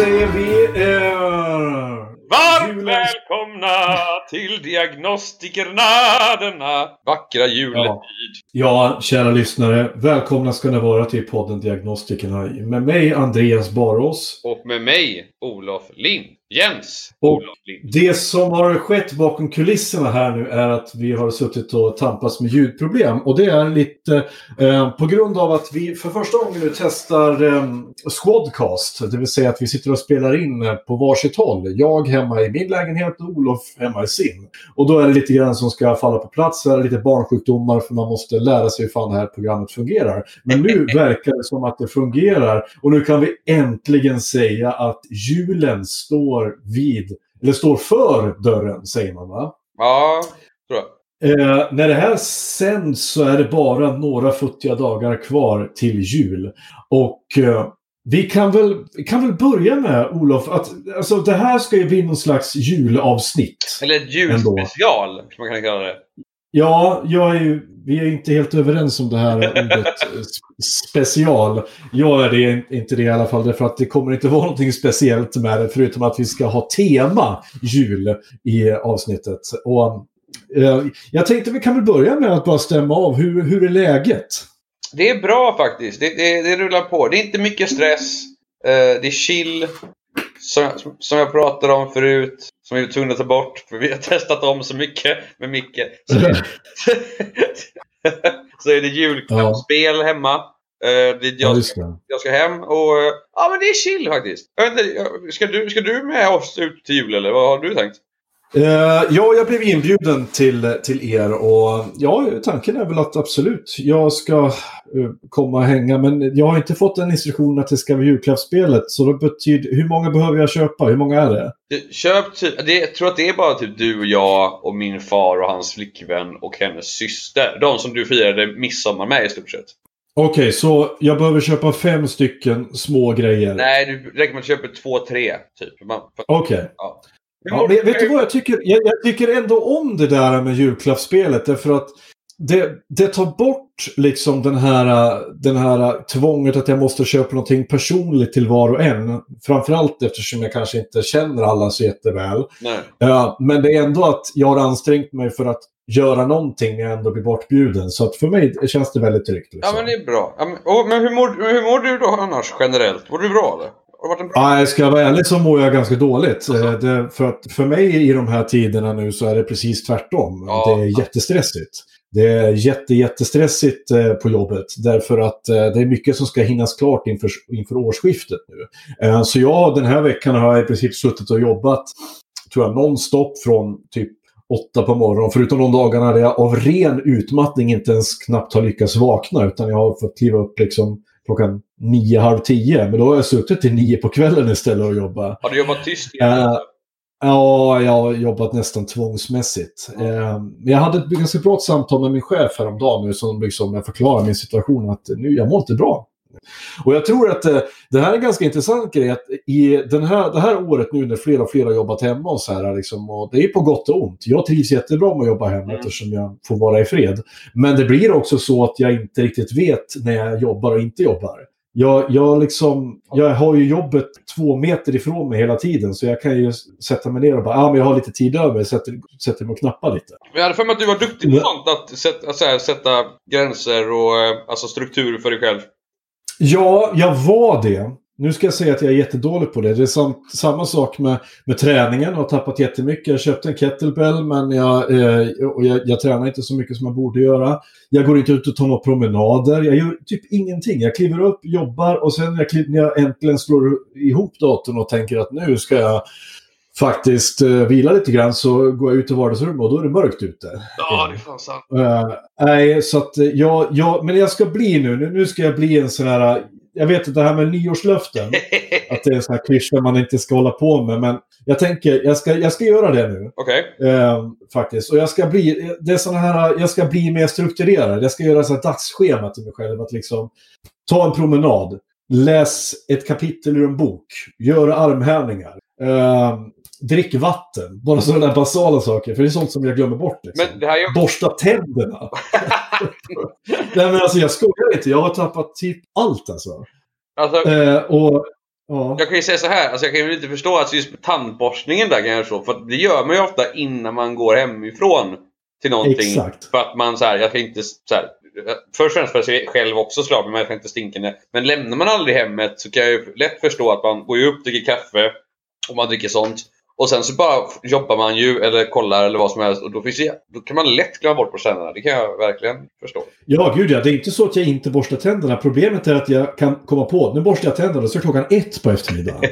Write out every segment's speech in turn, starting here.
Säger vi... Eh, Varmt julens- välkomna till diagnostikerna denna vackra juletid. Ja, kära lyssnare. Välkomna ska ni vara till podden Diagnostikerna. Med mig, Andreas Barås. Och med mig, Olof Lind. Jens Och-. Det som har skett bakom kulisserna här nu är att vi har suttit och tampats med ljudproblem. Och det är lite eh, på grund av att vi för första gången nu testar eh, Squadcast. Det vill säga att vi sitter och spelar in eh, på varsitt håll. Jag hemma i min lägenhet och Olof hemma i sin. Och då är det lite grann som ska falla på plats. Så är lite barnsjukdomar för man måste lära sig hur fan det här programmet fungerar. Men nu verkar det som att det fungerar. Och nu kan vi äntligen säga att julen står vid, eller står för dörren, säger man va? Ja, tror jag. Eh, när det här sänds så är det bara några futtiga dagar kvar till jul. Och eh, vi kan väl, kan väl börja med, Olof, att alltså, det här ska ju bli någon slags julavsnitt. Eller ett julspecial, som man kan kalla det. Ja, jag är ju, vi är inte helt överens om det här ordet eh, special. Jag är det, inte det i alla fall, därför att det kommer inte vara någonting speciellt med det, förutom att vi ska ha tema jul i avsnittet. Och, eh, jag tänkte vi kan väl börja med att bara stämma av, hur, hur är läget? Det är bra faktiskt. Det, det, det rullar på. Det är inte mycket stress. Eh, det är chill. Som, som jag pratade om förut. Som vi var tvungna att ta bort. För vi har testat om så mycket med Micke. Så, så är det julklappsspel hemma. Eh, dit Ja, jag, ska, jag ska hem och... eh, Ja men det är chill faktiskt. Jag vet inte, jag- ska, du, ska du med oss ut till jul eller vad har du tänkt? Eh, ja, jag blev inbjuden till, till er och ja, tanken är väl att absolut, jag ska eh, komma och hänga. Men jag har inte fått den instruktionen att det ska vara julklappsspelet. Så det betyder, hur många behöver jag köpa? Hur många är det? Köp typ, det, jag tror att det är bara typ du och jag och min far och hans flickvän och hennes syster. De som du firade midsommar med i stort sett. Okej, så jag behöver köpa fem stycken små grejer. Nej, du räcker med att köpa två, tre typ. Okej. ja. Ja, men vet du vad jag tycker? Jag, jag tycker ändå om det där med julklappsspelet. Därför att det, det tar bort liksom den här, den här tvånget att jag måste köpa någonting personligt till var och en. Framförallt eftersom jag kanske inte känner alla så jätteväl. Nej. Ja, men det är ändå att jag har ansträngt mig för att göra någonting när jag ändå blir bortbjuden. Så att för mig känns det väldigt tryggt. Ja, Liksom. men det är bra. Ja, men, åh, men hur, mår, hur mår du då annars generellt? Mår du bra eller? Har det varit en bra... Jag ska vara ärlig så mår jag ganska dåligt. Eh, Det, för, att för mig i de här tiderna nu så är det precis tvärtom. Ja. Det är jättestressigt. Det är jätte, jättestressigt eh, på jobbet därför att eh, det är mycket som ska hinnas klart inför, inför årsskiftet nu. Eh, Så jag den här veckan har jag i princip suttit och jobbat tror jag nonstop från typ åtta på morgonen. Förutom de dagarna där jag av ren utmattning inte ens knappt har lyckats vakna utan jag har fått kliva upp liksom klockan nio, halv tio. Men då har jag suttit till nio på kvällen istället och jobbat. Har du jobbat tyst igen? Eh, Ja, jag har jobbat nästan tvångsmässigt. Eh, Jag hade ett ganska bra samtal med min chef häromdagen nu som liksom jag förklarar min situation att nu, jag mår inte bra. Och jag tror att eh, det här är en ganska intressant grej. Att i den här, det här året nu när fler och fler har jobbat hemma och så här, liksom, och det är på gott och ont. Jag trivs jättebra med att jobba hemma Mm. eftersom jag får vara i fred. Men det blir också så att jag inte riktigt vet när jag jobbar och inte jobbar. Jag, jag, liksom, jag har ju jobbet två meter ifrån mig hela tiden så jag kan ju sätta mig ner och bara ah, men jag har lite tid över, sätter, sätter mig och knappar lite. Jag hade för mig att du var duktig på sånt. Att sätta, alltså, här, sätta gränser och eh, alltså, struktur för dig själv. Ja, jag var det. nu ska jag säga att jag är jättedålig på det. Det är sam, samma sak med, med träningen. Jag har tappat jättemycket. Jag köpte en kettlebell men jag, eh, och jag, jag tränar inte så mycket som jag borde göra. Jag går inte ut och tar några promenader. Jag gör typ ingenting. Jag kliver upp, jobbar och sen när jag, kliver, när jag äntligen slår ihop datorn och tänker att nu ska jag faktiskt uh, vila lite grann så går jag ut i vardagsrummet och då är det mörkt ute. Ja, det är fan sant. Uh, nej, så att jag, jag, men jag ska bli nu, nu ska jag bli en sån här, jag vet inte det här med nyårslöften, att det är en sån här klyscha man inte ska hålla på med, men jag tänker, jag ska, jag ska göra det nu. Okej. Uh, faktiskt. Och jag ska bli, det är såna här, jag ska bli mer strukturerad. Jag ska göra så här dagsschema till mig själv. Att liksom ta en promenad, läs ett kapitel ur en bok, gör armhävningar. Uh, drick vatten. Bara sådana där basala saker. För det är sånt som jag glömmer bort. Liksom. Är Borsta tänderna. Nej men alltså jag skojar inte. Jag har tappat typ allt alltså. Alltså, Eh, och, ja. jag kan ju säga så här, alltså jag kan ju inte förstå att just tandborstningen där kan jag så, för det gör man ju ofta innan man går hemifrån till någonting. Exakt. För att man så här, jag kan inte så här, Först och främst för att jag själv också slår men jag kan inte stinka ner. Men lämnar man aldrig hemmet så kan jag ju lätt förstå att man går ju upp, dricker kaffe och man dricker sånt. Och sen så bara jobbar man ju eller kollar eller vad som helst och då, finns det, då kan man lätt glömma bort tänderna. Det kan jag verkligen förstå. Ja, gud ja. Det är inte så att jag inte borstar tänderna. Problemet är att jag kan komma på, nu borstar jag tänderna, så är klockan ett på eftermiddagen.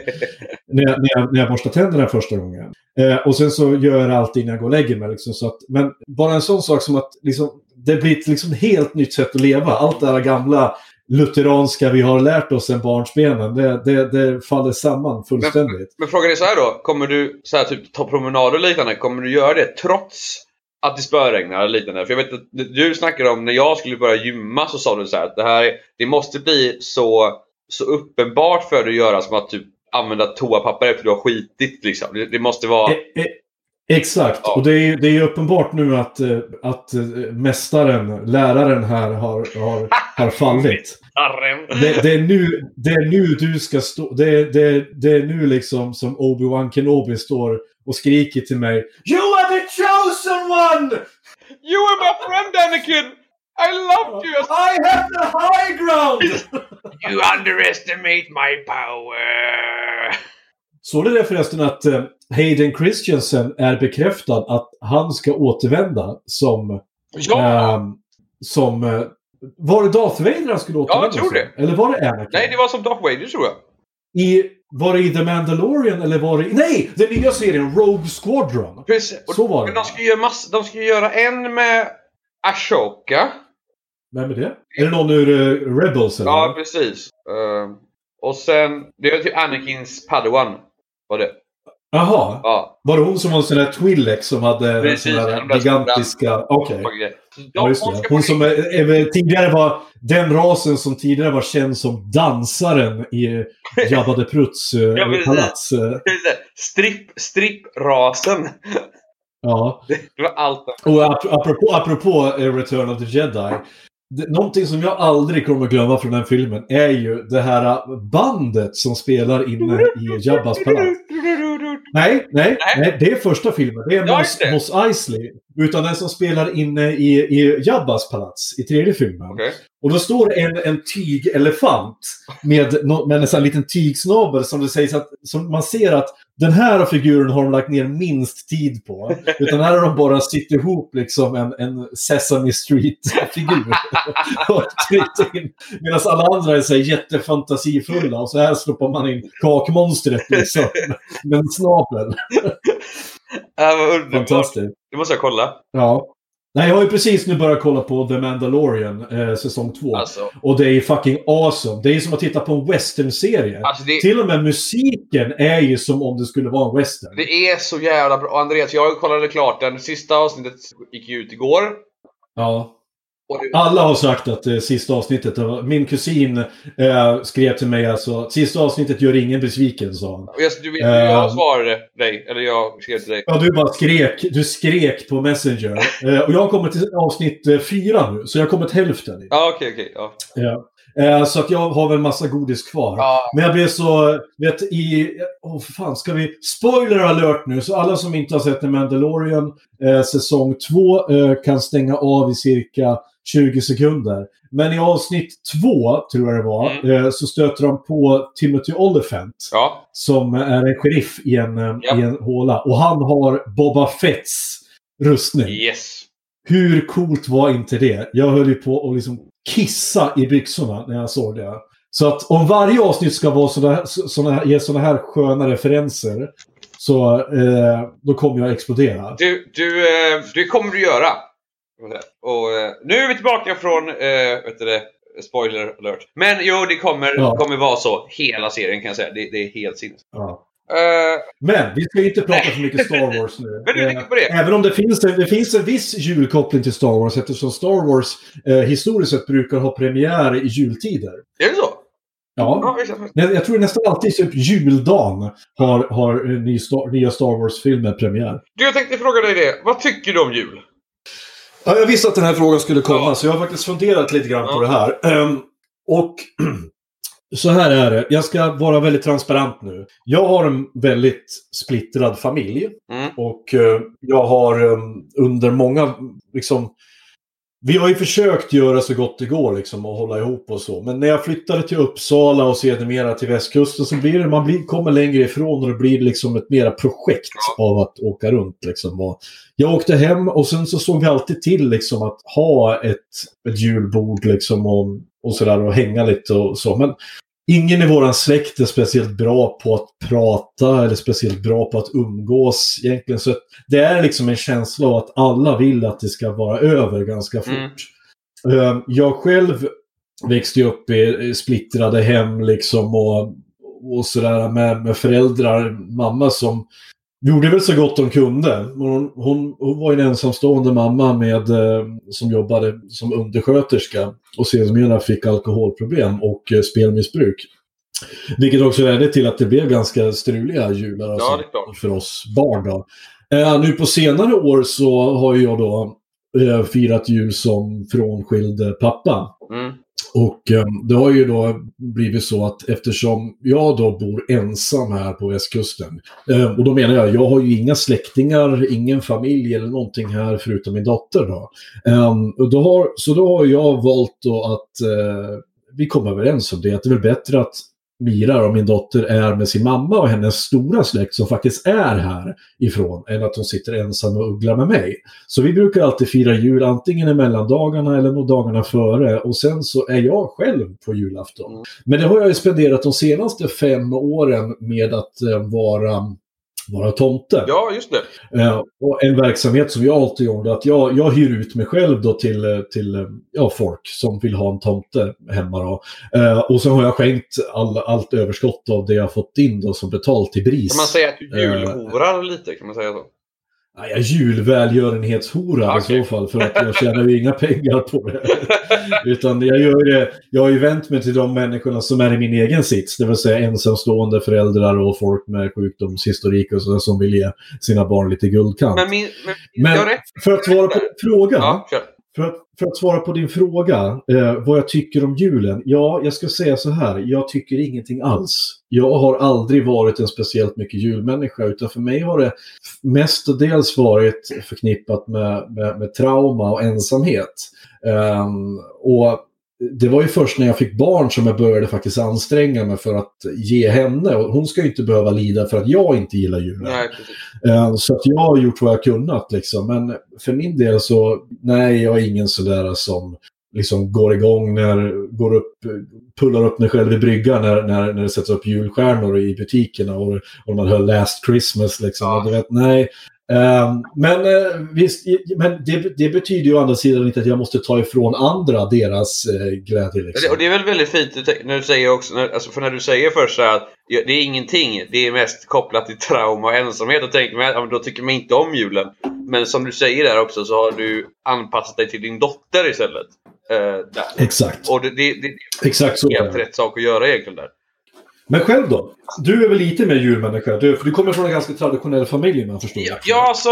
när, jag, när, jag, när jag borstar tänderna första gången. Eh, och sen så gör jag alltid innan jag går och lägger mig. Liksom, så att, men bara en sån sak som att liksom, det blir ett liksom helt nytt sätt att leva. Allt det här gamla lutheranska vi har lärt oss sen barnsbenen, det, det, det faller samman fullständigt. Men frågan är så här då. Kommer du så här, typ, ta promenader och liknande, kommer du göra det trots att det spöregnar och liknande? För jag vet att du snackade om när jag skulle börja gymma så sa du så här att det här det måste bli så, så uppenbart för dig att göra som att typ använda toapapper efter du har skitit. Liksom. Det, det måste vara... E- e- Exakt, Ja. och det är det är uppenbart nu att, eh, att eh, mästaren, läraren här har, har, har fallit. Det, det, är nu, det är nu du ska stå, det, är- det, är- det är nu liksom som Obi-Wan Kenobi står och skriker till mig You are the chosen one! You were my friend Anakin! I loved you! I have the high ground! You underestimate my power! Såg du det förresten att eh, Hayden Christensen är bekräftad att han ska återvända som... Ja! ehm, som eh, var det Darth Vader han skulle återvända jag tror som? det. Eller var det Anakin? Nej, det var som Darth Vader tror jag. I, var det i The Mandalorian eller var det i... Nej! Den nya serien Rogue Squadron. Precis. Så var det. Men de ska, göra mass- de ska göra en med Ashoka. Vem är det? Är det någon ur eh, Rebels eller? Ja, precis. Ehm, och sen, det är typ Anakins Padawan. Var det. Jaha. Ja. Var det hon som var en sån där Twi'lek som hade Precis, den sån de gigantiska... Okej. De- Ja, de Hon som är, tidigare var den rasen som tidigare var känd som dansaren i Jabba the Prutts eh, Ja, palats. eh, Stripp, stripprasen. Ja. Det var allt. Och ap apropå, apropå eh, Return of the Jedi. Det, någonting som jag aldrig kommer att glömma från den filmen är ju det här bandet som spelar inne i Jabbas palats. Nej, nej, Nej. det är första filmen. Det är Ja, Mos, det. Mos Eisley. Utan den som spelar inne i, i Jabbas palats i tredje filmen. Okej. Och då står en, en tygelefant med, med en sån liten tygsnabel som det sägs att som man ser att den här figuren har de lagt ner minst tid på. Utan här har de bara sytt ihop liksom en, en Sesame Street-figur. Medan alla andra är så här jättefantasifulla och så här stoppar man in kakmonstret liksom. Med en snabel. Det här var underbart. Fantastiskt. Det måste jag kolla. Ja. Nej, jag har ju precis nu börjat kolla på The Mandalorian, eh, säsong två. Alltså, Och det är fucking awesome. Det är som att titta på en western-serie. alltså det, Till och med musiken är ju som om det skulle vara en western. det är så jävla bra. Andreas, jag kollade klart den. Sista avsnittet gick ju ut igår. Ja. Alla har sagt att det sista avsnittet, min kusin eh, skrev till mig alltså att sista avsnittet gör ingen besviken, sa han. jag, du vet jag Ehm. svarade dig. Eller jag skrev till dig. Ja, du bara skrek. Du skrek på Messenger. Eh, och jag har kommit till avsnitt eh, fyra nu, så jag har kommit hälften. Ja, okej, okej. ja. Ja. Eh, så att jag har väl massa godis kvar. Ja. Men jag blev så, vet i, åh för fan, ska vi, spoiler alert nu, så alla som inte har sett The Mandalorian eh, säsong 2 eh, kan stänga av i cirka 20 sekunder. Men i avsnitt två, tror jag det var, Mm. eh, så stöter de på Timothy Olyphant. Ja. Som är en sheriff i en, eh, Ja. i en håla. Och han har Boba Fetts rustning. Yes. Hur coolt var inte det? Jag höll ju på att liksom kissa i byxorna när jag såg det. Så att om varje avsnitt ska vara såna, såna, ge sådana här sköna referenser så eh, då kommer jag explodera. Du, du, eh, det kommer du göra. Och eh, nu är vi tillbaka från, eh, vet det, spoiler alert. Men jo, det kommer, Ja. kommer vara så hela serien kan jag säga. Det, det är helt sinnes. Ja. Eh, Men vi ska inte prata för mycket Star Wars nu. Men du Eh, på det? Även om det finns, det finns en viss julkoppling till Star Wars eftersom Star Wars eh, historiskt sett brukar ha premiär i jultider. är det så? Ja. Ja. Jag, tror nästan alltid typ juldagen har, har eh, nya Star Wars-filmer premiär. Du, jag tänkte fråga dig det. Vad tycker du om jul? Ja, jag visste att den här frågan skulle komma, Ja. så jag har faktiskt funderat lite grann Ja. på det här. Ehm, och så här är det, jag ska vara väldigt transparent nu. Jag har en väldigt splittrad familj. Mm. Och eh, jag har eh, under många, liksom... Vi har ju försökt göra så gott det går liksom och hålla ihop och så. Men när jag flyttade till Uppsala och sedermera till västkusten så blir det, man blir, kommer längre ifrån och det blir liksom ett mera projekt av att åka runt liksom. Och jag åkte hem och sen så såg vi alltid till liksom att ha ett, ett julbord liksom och, och sådär och hänga lite och så. Men ingen i våran släkt är speciellt bra på att prata eller speciellt bra på att umgås egentligen. Så det är liksom en känsla av att alla vill att det ska vara över ganska fort. Mm. Jag själv växte upp i i splittrade hem liksom och, och sådär med, med föräldrar, mamma som gjorde väl så gott de kunde. Hon, hon, hon var en ensamstående mamma med, eh, som jobbade som undersköterska och sedermera fick alkoholproblem och eh, spelmissbruk. Vilket också ledde till att det blev ganska struliga jular alltså, klart. för oss barn. Då. Eh, nu på senare år så har jag då eh, firat jul som frånskild pappa. Mm. Och eh, det har ju då blivit så att eftersom jag då bor ensam här på västkusten. Eh, och då menar jag, jag har ju inga släktingar, ingen familj eller någonting här förutom min dotter då. Eh, och då har, så då har jag valt då att eh, vi kom överens om det, att det är väl bättre att Mira och min dotter är med sin mamma och hennes stora släkt som faktiskt är här ifrån än att hon sitter ensam och ugglar med mig. Så vi brukar alltid fira jul antingen i mellandagarna eller några dagarna före och sen så är jag själv på julafton. Mm. Men det har jag ju spenderat de senaste fem åren med att eh, vara, vara tomte. Ja, just det. Eh, och en verksamhet som jag alltid gjorde, att jag, jag hyr ut mig själv då till, eh, till eh, ja, folk som vill ha en tomte hemma. Då. Eh, och så har jag skänkt all, allt överskott av det jag fått in då som betalt till BRIS. Kan man säga att du Eh. julhorar lite? Kan man säga så? Är julvälgörenhetshora i Okej. så fall, för att jag tjänar ju inga pengar på det. Utan jag gör det, jag har ju vänt mig till de människorna som är i min egen sits, det vill säga ensamstående föräldrar och folk med sjukdomshistorik och sådär som vill ge sina barn lite guldkant. Men min... Men, Men för att svara på din fråga, Ja, för att, för att svara på din fråga, eh, vad jag tycker om julen. Ja, jag ska säga så här, jag tycker ingenting alls. Jag har aldrig varit en speciellt mycket julmänniska, utan för mig har det mestadels varit förknippat med, med, med trauma och ensamhet. Eh, och det var ju först när jag fick barn som jag började faktiskt anstränga mig för att ge henne. Och hon ska ju inte behöva lida för att jag inte gillar julen. Nej. Eh, Så att jag har gjort vad jag kunnat liksom. Men för min del så, nej, jag är ingen sådär som liksom går igång när, går upp, pullar upp mig själv i bryggan när, när, när det sätts upp julstjärnor i butikerna och, och man hör Last Christmas liksom. Ja. Du vet, nej. Eh, men eh, visst, men det, det betyder ju å andra sidan inte att jag måste ta ifrån andra deras eh, glädje. Liksom. Och det är väl väldigt fint när du säger också, när, alltså för när du säger först så här att det är ingenting, det är mest kopplat till trauma och ensamhet. Då tänker man, ja, då tycker man inte om julen. Men som du säger där också så har du anpassat dig till din dotter istället. Eh. Exakt. Och det, det, det Exakt så. är är helt det. rätt sak att göra egentligen där. Men själv då? Du är väl lite mer julmänniska? Du, för du kommer från en ganska traditionell familj jag förstår Ja, ja alltså...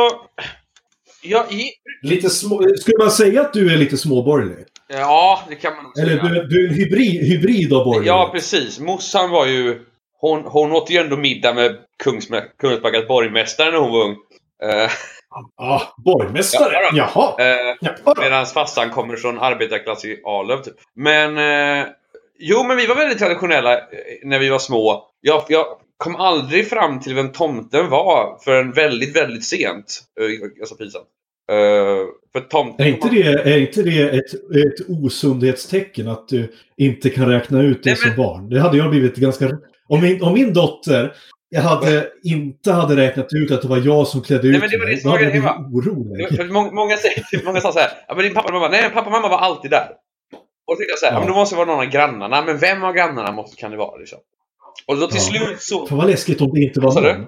Ja, i, Lite små, skulle man säga att du är lite småborgerlig? ja, det kan man nog Eller säga. du, du är en hybrid, hybrid av borgerlighet? Ja, precis. Morsan var ju... Hon, hon åt ju ändå middag med Kungsme- Kungsbackas borgmästare när hon var ung. Eh, Ah, borgmästare? Ja. Jaha. Eh, Ja, då. Medan farsan kommer från arbetarklass i Arlöv typ. Men... Eh, jo, men vi var väldigt traditionella eh, när vi var små. Jag, jag kom aldrig fram till vem tomten var förrän väldigt, väldigt sent. Eh, alltså pinsamt. Eh, för tomten... Är inte det, är inte det ett, ett osundhetstecken att du inte kan räkna ut det Nej, men- som barn? Det hade jag blivit ganska... Om min, om min dotter jag hade, inte hade räknat ut att det var jag som klädde ut men det var det mig, då hade jag blivit orolig. Många, många sa så här, ja men din pappa och mamma, nej pappa och mamma var alltid där. Och då tänkte jag så här, ja. Men då måste det vara någon av grannarna, men vem av grannarna måste, kan det vara liksom? Och då till Ja. slut så... Fan vad läskigt om det inte var någon.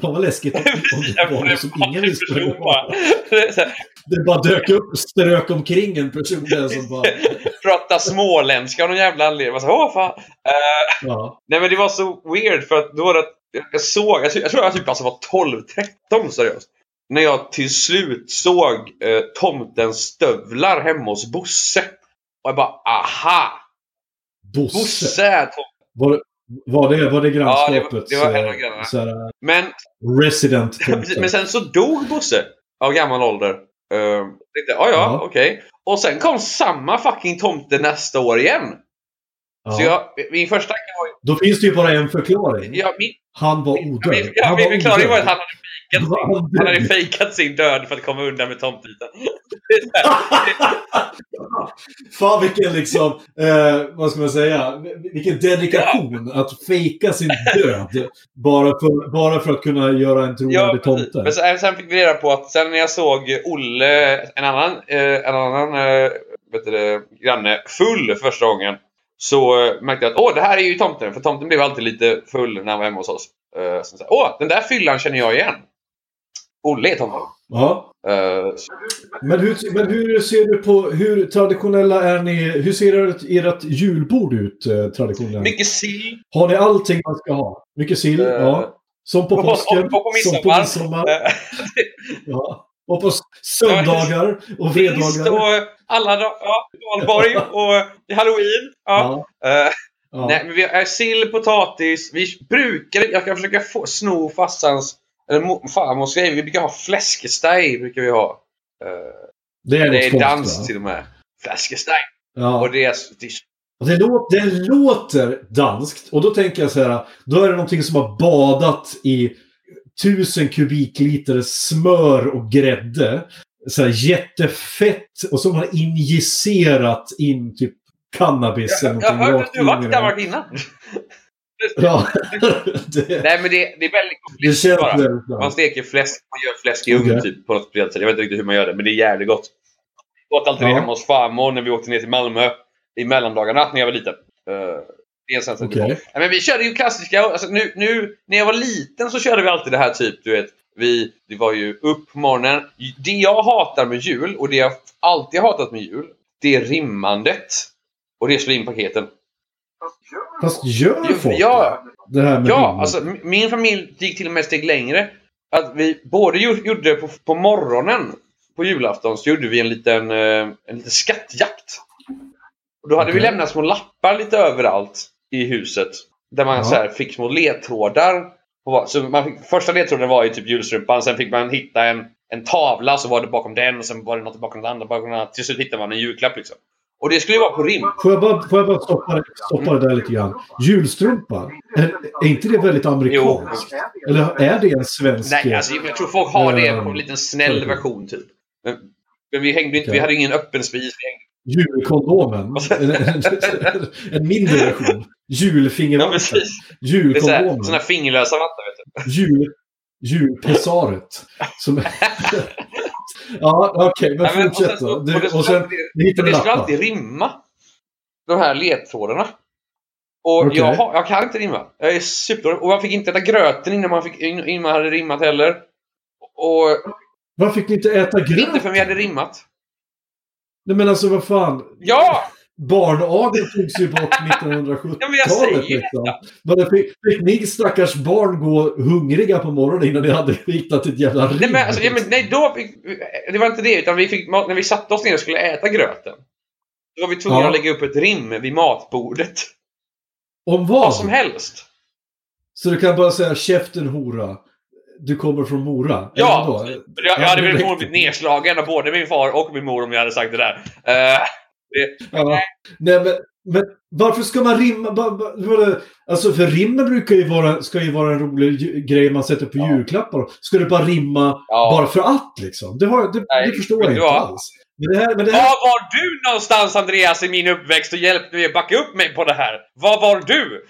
Fan vad läskigt om, det Jag var någon som ingen visste vem det bara. var. Det Det bara dök upp, strök omkring en person där som bara... Prata småländska av någon jävla anledning. Sa, åh fan. Eh, Ja. nej men det var så weird för att då var det att jag såg, jag, jag tror jag typ alltså var 12-13 seriöst. När jag till slut såg eh, tomtens stövlar hemma hos Bosse. Och jag bara, aha! Bosse. Bosse. Var, var, det, var det Ja, det var- grannskapets det var en av eh, så här, Men resident Precis, Men sen så dog Bosse av gammal ålder. Uh, tänkte, ja, ja, okej. Och sen kom samma fucking tomte nästa år igen. Så ja. jag, min första tanke var ju... Då finns det ju bara en förklaring. Ja, min, Han var odöd. ja, min förklaring var att han hade fejkat Han sin, hade fejkat sin död för att komma undan med tomtbiten. Fan vilken liksom, eh, vad ska man säga, vilken dedikation att fejka sin död. Bara för, bara för att kunna göra en Ja, trovärdig precis. tomte. Men sen, sen fick vi reda på att sen när jag såg Olle, en annan, eh, en annan eh, vet du, det, granne, full första gången. Så eh, märkte jag att åh, det här är ju tomten. För tomten blev alltid lite full när han var hemma hos oss. Eh, så, åh, den där fyllan känner jag igen. Olle är tomten. Ja. Eh, Men hur, men hur ser du på, hur traditionella är ni, hur ser ert, ert julbord ut eh, traditionellt? mycket sill. Har ni allting man ska ha? Mycket sill? Eh, ja. Som på och- påsken? och- och på som på midsommar. Eh, Ja. Och på söndagar och fredagar? och alla dagar. Ja, valborg och halloween. Ja. Ja. Ja. Nej, men vi har sill, potatis. Vi brukar, jag kan försöka få, sno farsans, eller mo- farmors grej. Vi brukar ha fläskesteg. Brukar vi ha. Eh, Det är, det något är dans va? till och med. Fläskesteg. Ja. Och det är, det Det, lå- det låter danskt och då tänker jag så här, då är det någonting som har badat i tusen kubikliter smör och grädde. Så här jättefett och så har man injicerat in typ cannabis Jag någonting hörde att du varit det. Danmark innan. Ja. det, Nej, men det, det är väldigt gott det bara. väldigt. Man steker fläsk, man gör fläsk i ugn Okej. typ på något speciellt sätt. Jag vet inte riktigt hur man gör det, men det är jävligt gott. Jag åt alltid det Ja. hemma hos farmor när vi åkte ner till Malmö i mellandagarna när jag var liten. Uh, det är en sak. Okej. Nej, men vi körde ju klassiska, alltså nu, nu när jag var liten så körde vi alltid det här typ, du vet. Vi, det var ju upp på morgonen. Det jag hatar med jul och det jag alltid hatat med jul, det är rimmandet. Och det är slå in paketen. Fast gör Jo, folk ja. det? här med Ja, alltså min familj gick till och med ett steg längre. Att vi både gjo- gjorde på, på morgonen på julafton så gjorde vi en liten, eh, en liten skattjakt. Och då hade vi Okej. lämnat små lappar lite överallt i huset. Där man Ja. så här, fick små ledtrådar. Så man fick, första ledtråden var ju typ julstrumpan, sen fick man hitta en, en tavla, så var det bakom den, och sen var det något bakom den andra, bakom den andra. Till slut hittade man en julklapp liksom. Och det skulle ju vara på rim. Får jag bara, får jag bara stoppa, stoppa det där lite grann? Julstrumpa, är, är inte det väldigt amerikanskt? Eller är det en svensk... Nej, alltså, jag tror folk har det på Ehm, en liten snäll version typ. Men, men vi hängde inte, vi Okej. hade ingen öppen spis. Vi hängde, Julkondomen. En, en, en mindre version. ja, är såhär, Julkondomen. såna här fingerlösa vantar vet du. Jul, julpessaret. Som... ja, okej, men Ja, men- fortsätt så- då. och Du, det och skulle sen, och hittade det skulle alltid rimma. De här ledtrådarna. Och Okej. jag, jag kan inte rimma. Jag är superdålig. Och man fick inte äta gröten innan man, fick, innan man hade rimmat heller. Och Varför fick ni inte äta gröt? inte förrän vi hade rimmat. Nej men alltså vad fan. Ja! Barnageln togs ju bort 1970-talet. Ja, men jag säger liksom. Men fick, fick ni stackars barn gå hungriga på morgonen innan ni hade hittat ett jävla rim? Nej, men, alltså, ja, men, nej, då fick, det var inte det. Utan vi fick, när vi satte oss ner och skulle äta gröten. Då var vi tvungna Ja. att lägga upp ett rim vid matbordet. Om vad? Vad som helst. Så du kan bara säga käften hora. du kommer från Mora? Ja! Jag, jag hade blivit nedslagen av både min far och min mor om jag hade sagt det där. Eh, det, Ja. Nej, men, men varför ska man rimma? Alltså för rimmen brukar ju vara, ska ju vara en rolig grej man sätter på Ja. julklappar. Ska det bara rimma Ja. bara för att liksom? Det, har, det, Nej, det förstår jag inte vad? alls. Men det här, men det Var här, var du någonstans Andreas i min uppväxt och hjälpte mig att backa upp mig på det här? Var var du?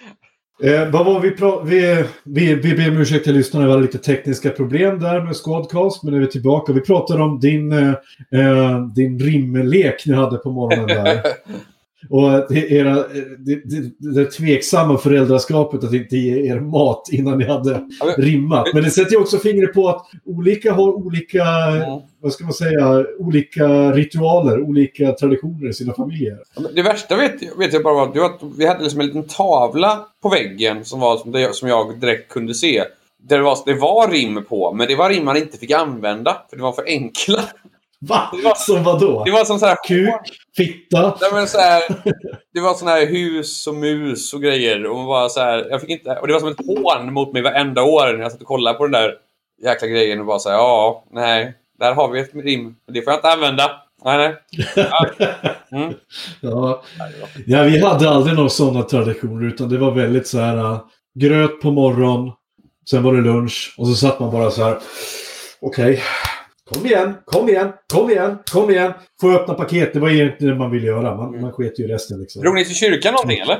Eh, vad var vi, vi, vi, vi ber om ursäkt till lyssnarna, vi hade lite tekniska problem där med Squadcast, men nu är vi tillbaka. Vi pratade om din, eh, eh din rimlek ni hade på morgonen där. Och det, era, det, det, det tveksamma föräldraskapet att inte ge er mat innan ni hade rimmat. Men det sätter ju också fingret på att olika har olika, Mm. vad ska man säga, olika ritualer, olika traditioner i sina familjer. Det värsta vet, jag- vet jag bara var, att vi hade liksom en liten tavla på väggen som, var, som, det, som jag direkt kunde se. Där det, var, det var rim på, men det var rim man inte fick använda för det var för enkla. Va? Det var- Som vadå? Det var som så här... Kuk, fitta. Nej, men så här, det var såna här hus och mus och grejer. Och, man bara så här, jag fick inte, och det var som ett hån mot mig varenda år när jag satt och kollade på den där jäkla grejen och bara så här, ja, nej, där har vi ett rim. Det får jag inte använda. Nej, nej. Ja. Mm. Ja. ja, vi hade aldrig några sådana traditioner utan det var väldigt så här äh, gröt på morgon, sen var det lunch och så satt man bara så här. Okej, kom igen, kom igen, kom igen, kom igen. Jag öppna paket? Det var egentligen det man ville göra. Man, man sket ju i resten liksom. Drog ni till kyrkan någonting eller?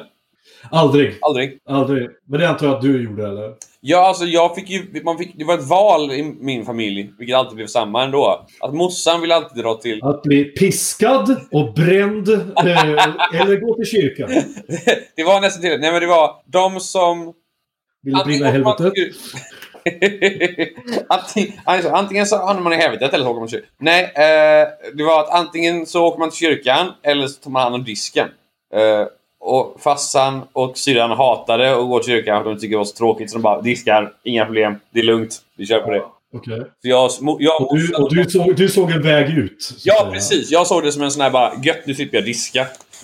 Aldrig, Aldrig. aldrig. Men det antar jag att du gjorde eller? Ja, alltså jag fick ju, man fick, det var ett val i min familj, vilket alltid blev samma ändå. Att morsan ville alltid dra till... Att bli piskad och bränd eh, eller gå till kyrkan. det var nästan till Nej men det var de som... Vill du brinna i helvetet? antingen, alltså, antingen så hamnar man i helvetet eller så åker man till kyrkan. Nej, eh, det var att antingen så åker man till kyrkan eller så tar man hand om disken. Eh, och farsan och syrran hatade att gå till kyrkan för de tyckte det var så tråkigt så de bara diskar, inga problem, det är lugnt, vi kör på det. Okej. Så jag, jag Och, du, och du, såg, du såg en väg ut? Ja, säga. precis. Jag såg det som en sån här bara, gött nu slipper jag diska.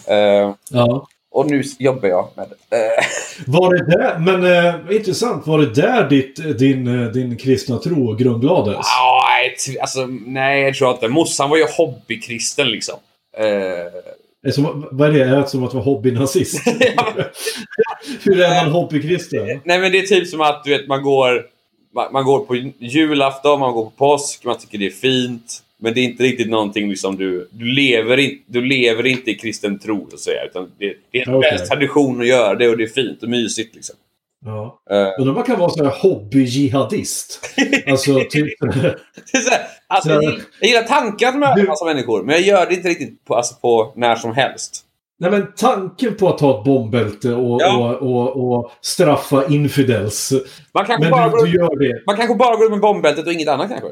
Eh, Ja. Och nu jobbar jag med det. Eh, Var det där, men eh, intressant, var det där ditt, din, eh, din kristna tro grundlades? ja, nej, alltså, nej, jag tror inte. Morsan var ju hobbykristen liksom. Eh, Är som, vad är det? Är det som att vara hobbynazist? Hur är man hobbykristen? nej, men det är typ som att du vet, man går, man, man går på julafton, man går på påsk, man tycker det är fint. Men det är inte riktigt någonting liksom du... Du lever, in, du lever inte i kristen tro, så att säga. Utan det, det är en okay. tradition att göra det och det är fint och mysigt liksom. Ja. Eh, Undrar om man kan vara här hobby-jihadist? Alltså, typ... Det är så här, alltså, Så- jag, gillar- jag gillar tanken att möta en massa människor, men jag gör det inte riktigt på, alltså, på när som helst. Nej men tanken på att ha ett bombbälte och, Ja. och, och, och straffa infidels. Man kanske, Men bara går, du, du gör det. man kanske bara går ut med bombbältet och inget annat kanske.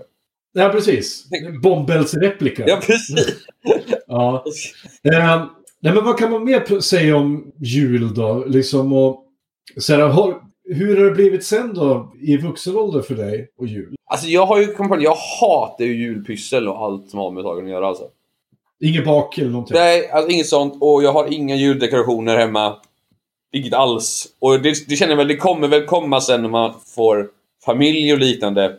Ja, precis. Bombbältsreplika. Ja, precis. Ja. Eh, nej, men vad kan man mer säga om jul då? Liksom och, så här, har, hur har det blivit sen då i vuxen ålder för dig och jul? Alltså jag har ju kommit på jag hatar ju julpyssel och allt som har med saken att göra alltså. Inget bak eller någonting? Nej, alltså inget sånt. Och jag har inga juldekorationer hemma. Inget alls. Och det, det känner jag väl, det kommer väl komma sen när man får familj och liknande.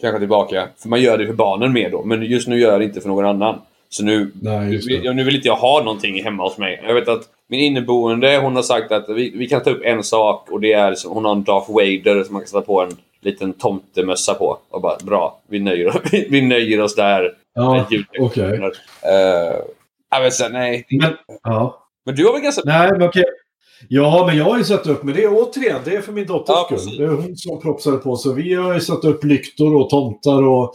Kanske tillbaka. För man gör det för barnen mer då. Men just nu gör jag det inte för någon annan. Så nu, Nej, nu, nu vill inte jag ha någonting hemma hos mig. Jag vet att min inneboende, hon har sagt att vi, vi kan ta upp en sak och det är, hon har en Darth Vader som man kan sätta på en liten tomtemössa på. Och bara, bra, vi nöjer, vi, vi nöjer oss där. Ja, okej. Eh, ja, men sen, nej. Men, ja. Men du har väl ganska... Nej, men okej. Ja, men jag har ju satt upp, men det är återigen, det är för min dotters Ja, skull. Det är hon som propsade på. Så vi har ju satt upp lyktor och tomtar och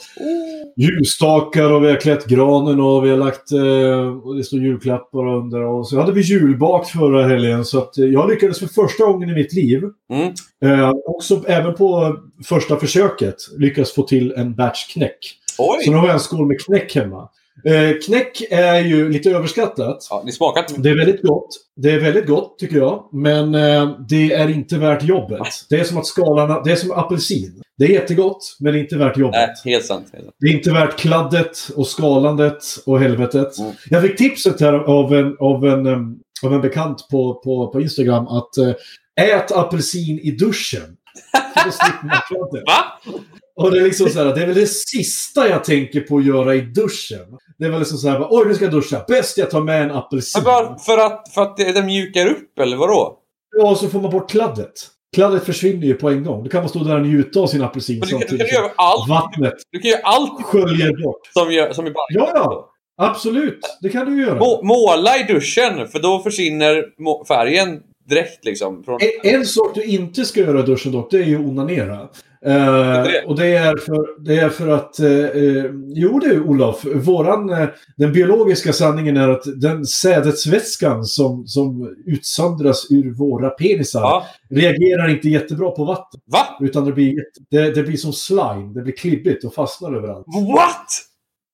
ljusstakar och vi har klätt granen och vi har lagt, eh, och det står julklappar under. Och så hade vi julbak förra helgen så att eh, jag lyckades för första gången i mitt liv, Mm. eh, också även på första försöket, lyckas få till en batch knäck. Oj! Så nu har jag en skål med knäck hemma. Eh, knäck är ju lite överskattat. Ja, ni smakar? Det är väldigt gott. Det är väldigt gott tycker jag. Men eh, det är inte värt jobbet. Det är som att skalarna, det är som apelsin. Det är jättegott, men det är inte värt jobbet. Nej, helt sant. Helt sant. Det är inte värt kladdet och skalandet och helvetet. Mm. Jag fick tipset här av en, av en, em, av en bekant på, på, på Instagram att eh, ät apelsin i duschen. Va? Och det är liksom så här, det är väl det sista jag tänker på att göra i duschen. Det är väl liksom så här, oj nu ska jag duscha. Bäst jag tar med en apelsin. Bara för att, för att det mjukar upp, eller vadå? Ja, och så får man bort kladdet. Kladdet försvinner ju på en gång. Då kan man stå där och njuta av sin apelsin du, kan- du samtidigt kan göra allt. vattnet Du kan göra allt sköljer bort. som, gör, som är bara... Ja, ja. Absolut. Det kan du göra. Må, måla i duschen, för då försvinner färgen direkt liksom. Från... En, en sak du inte ska göra i duschen dock, det är ju onanera. Eh, det? och det är för, det är för att, eh, eh, jo du Olof, våran, eh, den biologiska sanningen är att den sädesvätskan som, som utsöndras ur våra penisar Ja. reagerar inte jättebra på vatten. Va? Utan det blir, det, det blir som slime, det blir klibbigt och fastnar överallt. What?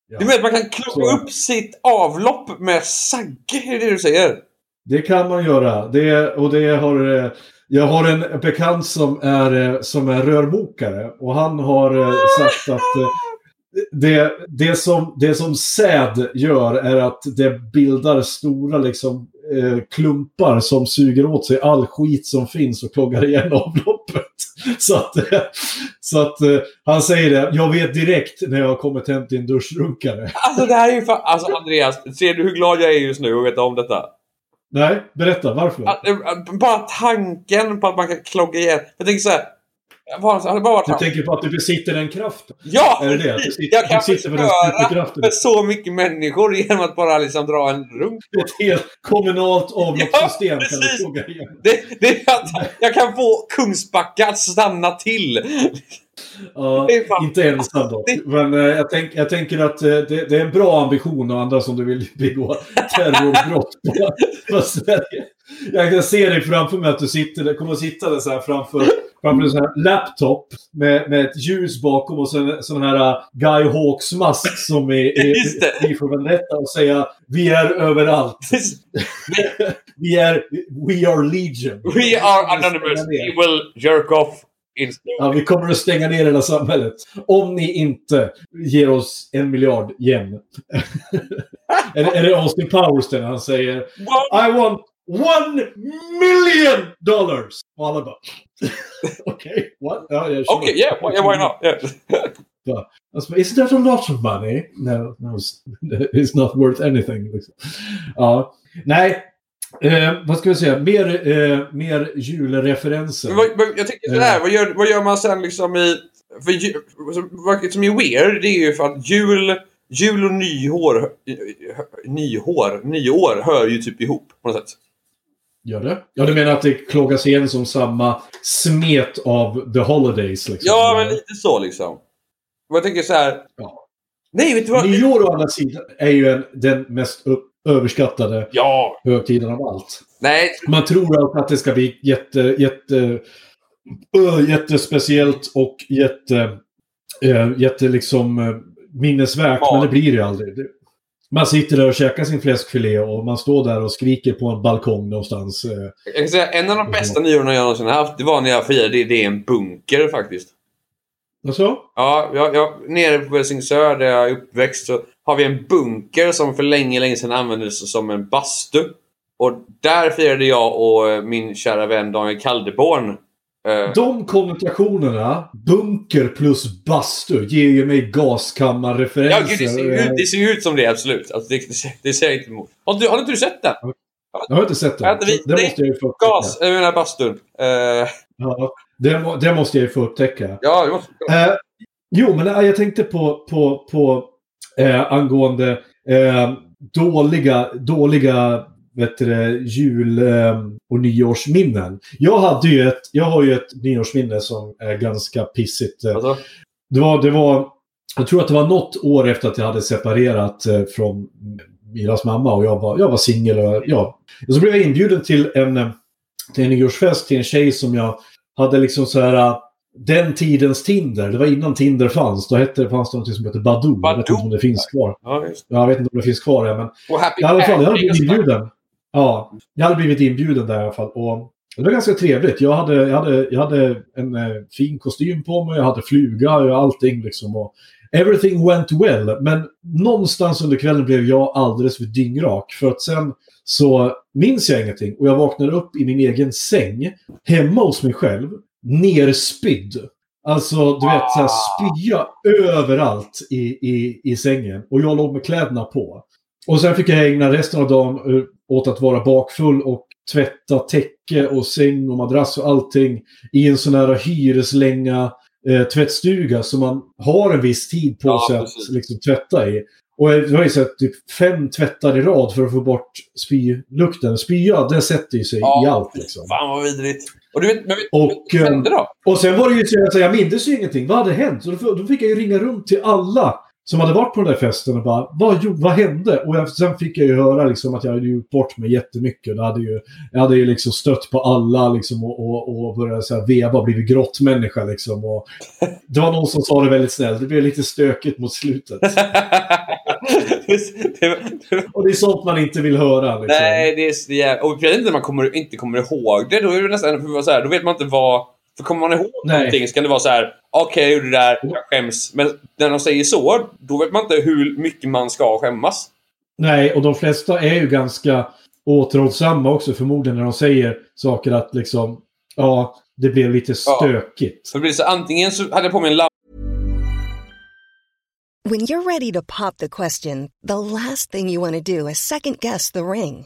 Ja. Du menar att man kan klocka Så. upp sitt avlopp med sagge? Är det du säger? Det kan man göra. Det, och det har, eh, jag har en bekant som är, eh, som är rörmokare och han har eh, sagt att det, det, som, det som säd gör är att det bildar stora liksom, eh, klumpar som suger åt sig all skit som finns och kloggar igen avloppet. Så att, så att han säger det, jag vet direkt när jag har kommit hem till en duschrunkare. Alltså det här är ju fan... Alltså Andreas, ser du hur glad jag är just nu att veta om detta? Nej, berätta varför. Att, eh, Bara tanken på att man kan klogga igen. Jag tänker så här. Bara, det bara varit Du tänker på att du besitter den kraften? Ja! Är det det? Du sitter- jag kan du sitter förstöra för så mycket människor genom att bara liksom dra en runk. Ett helt kommunalt avloppssystem Ja, kan du. Det, det är att jag kan få Kungsbacka att stanna till. Ja, inte ensam dock. Men eh, jag, tänk, jag tänker att eh, det, det är en bra ambition och andra som du vill begå terrorbrott på, på Sverige. Jag kan se dig framför mig att du sitter, kommer att sitta där så här framför, framför en sån här laptop med, med ett ljus bakom och så en sån här uh, Guy Hawks-mask som är i för Vendetta och säga vi är överallt. Vi är We are Legion. We are anonymous. We will jerk off Ja, vi kommer att stänga ner hela samhället. Om ni inte ger oss en miljard yen. är, det, är det Austin Powers det när han säger I want one million dollars! Och alla bara... Okej, what? Ja, yeah, sure. Okay, yeah, why, yeah, why not? Yeah. Alltså, Isn't that a lot of money? No, no it's, not worth anything. Liksom. Ja, nej. Eh, vad ska vi säga? Mer, eh, mer julreferenser. Men vad, jag tänker sådär, vad gör, vad gör man sen liksom i... För vad som är weird, det är ju för att jul, jul och nyår, nyår, nyår hör ju typ ihop på något sätt. Gör det? Ja, du menar att det kloggas igen som samma smet av The Holidays? Liksom. Ja, men lite så liksom. Och jag tänker så här. Ja. Nej, vet du vad? Nyår å andra sidan är ju en, den mest upp, överskattade Ja! högtiden av allt. Nej, Man tror alltid att det ska bli jätte, jätte, ö, jättespeciellt och jätte, äh, jätte liksom, äh, minnesvärt. Ja. Men det blir det ju aldrig. Man sitter där och käkar sin fläskfilé och man står där och skriker på en balkong någonstans. eh. jag kan säga en av de bästa nyåren jag någonsin haft, det var när jag firade det, är en bunker faktiskt. Och så? Ja, jag, jag, nere på Helsingör där jag är uppväxt så har vi en bunker som för länge, länge sedan användes som en bastu. Och där firade jag och min kära vän Daniel Kaldeborn. Eh, De konnotationerna, bunker plus bastu, ger ju mig ja, gaskammarreferenser. gud, det, ser, ut- det ser ut som det, absolut. Alltså, det, det, ser- det ser jag inte emot. Har, du, har inte du sett den? Jag har inte sett den. Vi- det nej, måste jag ju få upptäcka. Gas, jag menar bastun. Eh, Ja, det, det måste jag ju få upptäcka. ja, det måste... Eh, jo, men eh, jag tänkte på, på, på eh, angående eh, dåliga, dåliga vet du, jul eh, och nyårsminnen. Jag, hade ju ett, jag har ju ett nyårsminne som är ganska pissigt. Alltså, Det var, det var, jag tror att det var något år efter att jag hade separerat eh, från Miras mamma och jag var, jag var singel. Och, ja. och så blev jag inbjuden till en, eh, till en nyårsfest till en tjej som jag hade liksom så här... Den tidens Tinder, det var innan Tinder fanns. Då hette, fanns det något som hette Badoo. Jag vet inte Badoo? om det finns kvar. ja. Jag vet inte om det finns kvar, ja, men Och Happy i alla fall, jag hade blivit inbjuden. Ja, jag hade blivit inbjuden där i alla fall. Och det var ganska trevligt. Jag hade, jag hade, jag hade en eh, fin kostym på mig, jag hade fluga och allting liksom. Och everything went well. Men någonstans under kvällen blev jag alldeles för dyngrak. För att sen så minns jag ingenting. Och jag vaknade upp i min egen säng, hemma hos mig själv. nerspydd. Alltså, du vet, så här, spya överallt i, i, i sängen. Och jag låg med kläderna på. Och sen fick jag ägna resten av dagen eh, åt att vara bakfull och tvätta täcke och säng och madrass och allting i en sån här hyreslänga eh, tvättstuga som man har en viss tid på Ja, sig precis. att liksom, tvätta i. Och jag har ju sett typ fem tvättar i rad för att få bort spylukten. Spya, det sätter ju sig i allt liksom. Fan vad vidrigt. Och du vet, men Och, vad eh, hände då? Och sen var det ju så att jag mindes ju ingenting. Vad hade hänt? Så då, då fick jag ju ringa runt till alla som hade varit på den där festen och bara vad, vad hände? Och jag, sen fick jag ju höra liksom att jag hade gjort bort mig jättemycket. Jag hade ju, jag hade ju liksom stött på alla liksom och, och, och börjat så här veva och blivit grottmänniska liksom. Och det var någon som sa det väldigt snällt. Det blev lite stökigt mot slutet. det, det, det, Och det är sånt man inte vill höra. Liksom. nej, det är så jävla... Och när man kommer, inte kommer ihåg det. Då är det nästan... Så här, då vet man inte vad... För kommer man ihåg Nej. någonting så kan det vara så här. Okej, jag gjorde det där. Jag skäms. Men när de säger så, då vet man inte hur mycket man ska skämmas. Nej, och de flesta är ju ganska återhållsamma också förmodligen när de säger saker att liksom, ja, det blev lite stökigt. För det blir så antingen så hade jag på mig en lampa When you're ready to pop the question, the last thing you want to do is second guess the ring.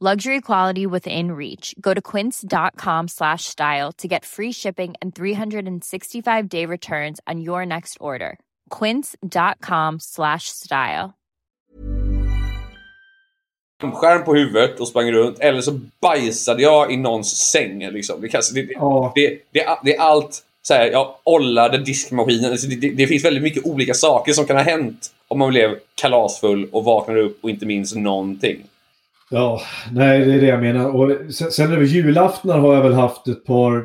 Luxury quality within reach. Go to quince.com slash style to get free shipping and 365 day returns on your next order. Quince.com slash style. skärm på huvudet och sprang runt. Eller så bajsade jag i någons säng. Liksom. Det, kan, det, det, det, det, det är allt. Så här, jag ollade diskmaskinen. Alltså det, det, det finns väldigt mycket olika saker som kan ha hänt om man blev kalasfull och vaknade upp och inte minns någonting. Ja, nej, det är det jag menar. Och sen, sen över julaftnar har jag väl haft ett par,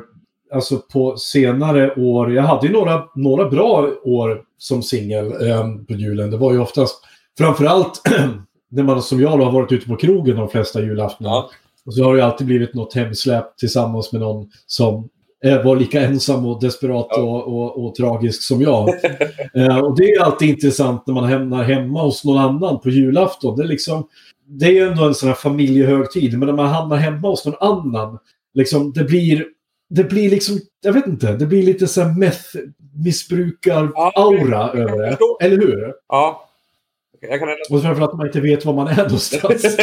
alltså på senare år. Jag hade ju några, några bra år som singel eh, på julen. Det var ju oftast, framförallt när man som jag då har varit ute på krogen de flesta julaftnar. Ja. Och så har det ju alltid blivit något hemsläpp tillsammans med någon som eh, var lika ensam och desperat Ja. och, och, och tragisk som jag. Eh, och det är alltid intressant när man hamnar hemma hos någon annan på julafton. Det är, liksom, det är ju ändå en sån här familjehögtid, men när man hamnar hemma hos någon annan, liksom, det blir det blir liksom, jag vet inte, det blir lite så här meth-missbrukar-aura över det. Eller hur? Ja. Okej, Jag kan Och framförallt att man inte vet var man är någonstans.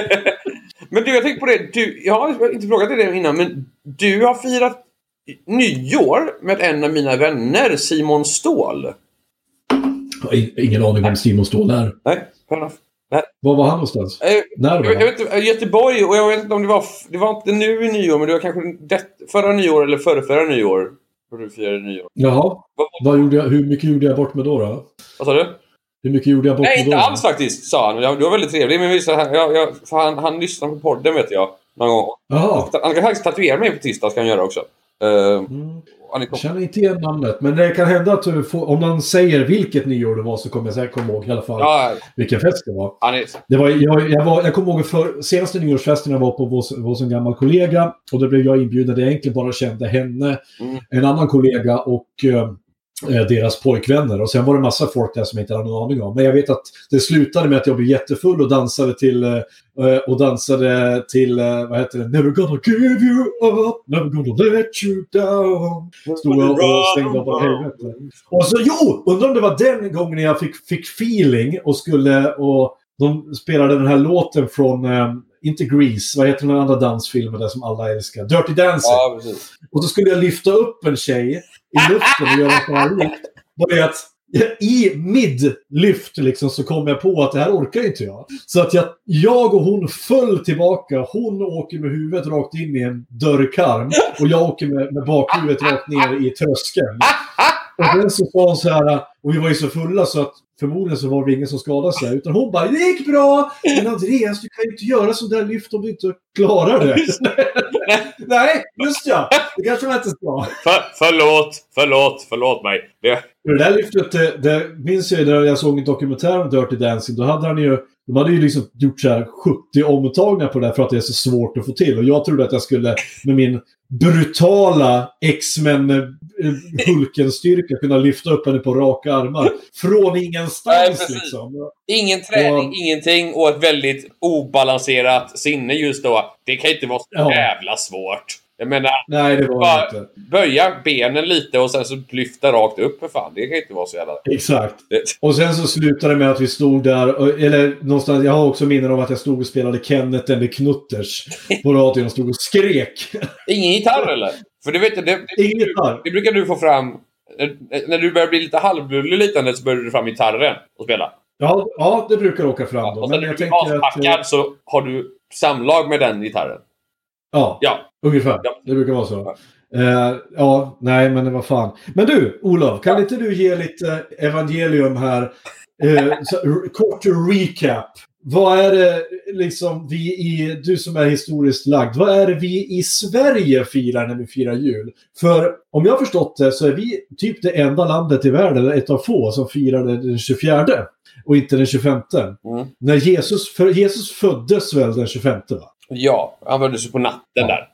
men du, jag tänkte på det. Du, jag har inte frågat dig det innan, men du har firat nyår med en av mina vänner, Simon Ståhl. Ingen aning om Simon Ståhl är. Nej, fair enough. Var var han någonstans? Eh, När var Jag, jag vet inte, Göteborg och jag vet inte om det var... Det var inte nu i nyår, men det var kanske det, förra nyår eller förra, förra nyår. Du firade nyår. Jaha. Vad, Vad gjorde jag, hur mycket gjorde jag bort med då? då? vad sa du? Hur mycket gjorde jag bort Nej, med inte då? alls faktiskt, sa han. Du var väldigt trevlig, men visst, han, jag, jag, han, han lyssnar på podden vet jag. Någon gång. Jaha. Han kan faktiskt tatuera mig på tisdag, ska han göra också. Uh, Mm. Jag känner inte igen namnet, men det kan hända att du får, om man säger vilket nyår det var så kommer jag säkert komma ihåg i alla fall ja, vilken fest det var. Det var, jag, jag, var, jag kommer ihåg för senaste nyårsfesten jag var på hos, hos en gammal kollega. Och då blev jag inbjuden där jag egentligen bara kände henne, Mm. en annan kollega och eh, Eh, deras pojkvänner. Och sen var det massa folk där som jag inte hade någon aning om. Men jag vet att det slutade med att jag blev jättefull och dansade till, eh, eh, och dansade till vad heter det? Never gonna give you up, never gonna let you down. Stod jag och stängde av helvete. Och så, jo! Undrar om det var den gången jag fick, fick feeling och skulle... Och de spelade den här låten från, inte Grease, vad heter den andra dansfilmen där som alla älskar? Dirty Dancing. Ja. Och så skulle jag lyfta upp en tjej i luften och göra sån här i midlyft liksom så kom jag på att det här orkar inte jag. Så att jag, jag och hon föll tillbaka. Hon åker med huvudet rakt in i en dörrkarm och jag åker med, med bakhuvudet rakt ner i tröskeln. Och sen så sa hon så här, och vi var ju så fulla så att förmodligen så var det ingen som skadade sig. Utan hon bara, det gick bra! Men Andreas, du kan ju inte göra sån där lyft om du inte klarar det. Nej, just ja. Det kanske man inte ska. För, förlåt, förlåt, förlåt mig. Det, Det där lyftet, det, det minns jag ju när jag såg en dokumentär om Dirty Dancing. Då hade han ju, de hade ju liksom gjort så här 70 omtagningar på det här för att det är så svårt att få till. Och jag trodde att jag skulle med min brutala X-Men eh, Hulken-styrka kunna lyfta upp henne på raka armar. Från Nej, ingenstans precis. liksom. ingen träning, Ja. ingenting och ett väldigt obalanserat sinne just då. Det kan inte vara så Ja. jävla svårt. Jag menar, Nej, det var bara inte. böja benen lite och sen så lyfta rakt upp för fan. Det kan inte vara så jävla... Exakt. Och sen så slutade det med att vi stod där, och- eller någonstans, jag har också minnen om att jag stod och spelade Kenneth eller Knutters på radion och stod och skrek. Ingen gitarr eller? För det vet det, det, Ingen gitarr. det brukar du få fram... när- du börjar bli lite halvbullig liknande så börjar du fram gitarren och spela. Ja, ja, det brukar åka fram då. och sen Men när du blir att... aspackad eh, så har du samlag med den gitarren. Ja, Ja. ungefär. Ja. Det brukar vara så. Eh, ja, nej, men vad fan. Men du, Olof, kan inte du ge lite evangelium här? Så, r- kort recap. Vad är det liksom vi i, du som är historiskt lagd, vad är det vi i Sverige firar när vi firar jul? För om jag har förstått det så är vi typ det enda landet i världen, ett av få, som firar den 24 och inte den 25. Mm. När Jesus, för Jesus föddes väl den 25 va? Ja, han föddes ju på natten Ja. där.